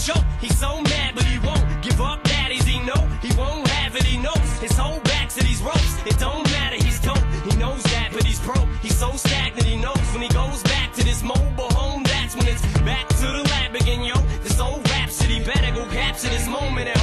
choke. He's so mad, but he won't give up. Daddies, he know he won't have it. He knows his whole back to these ropes. It don't matter. He's dope. He knows that, but he's broke. He's so stagnant. He knows when he goes back to this mobile home. That's when it's back to the lab again, yo. This old rhapsody better go capture this moment at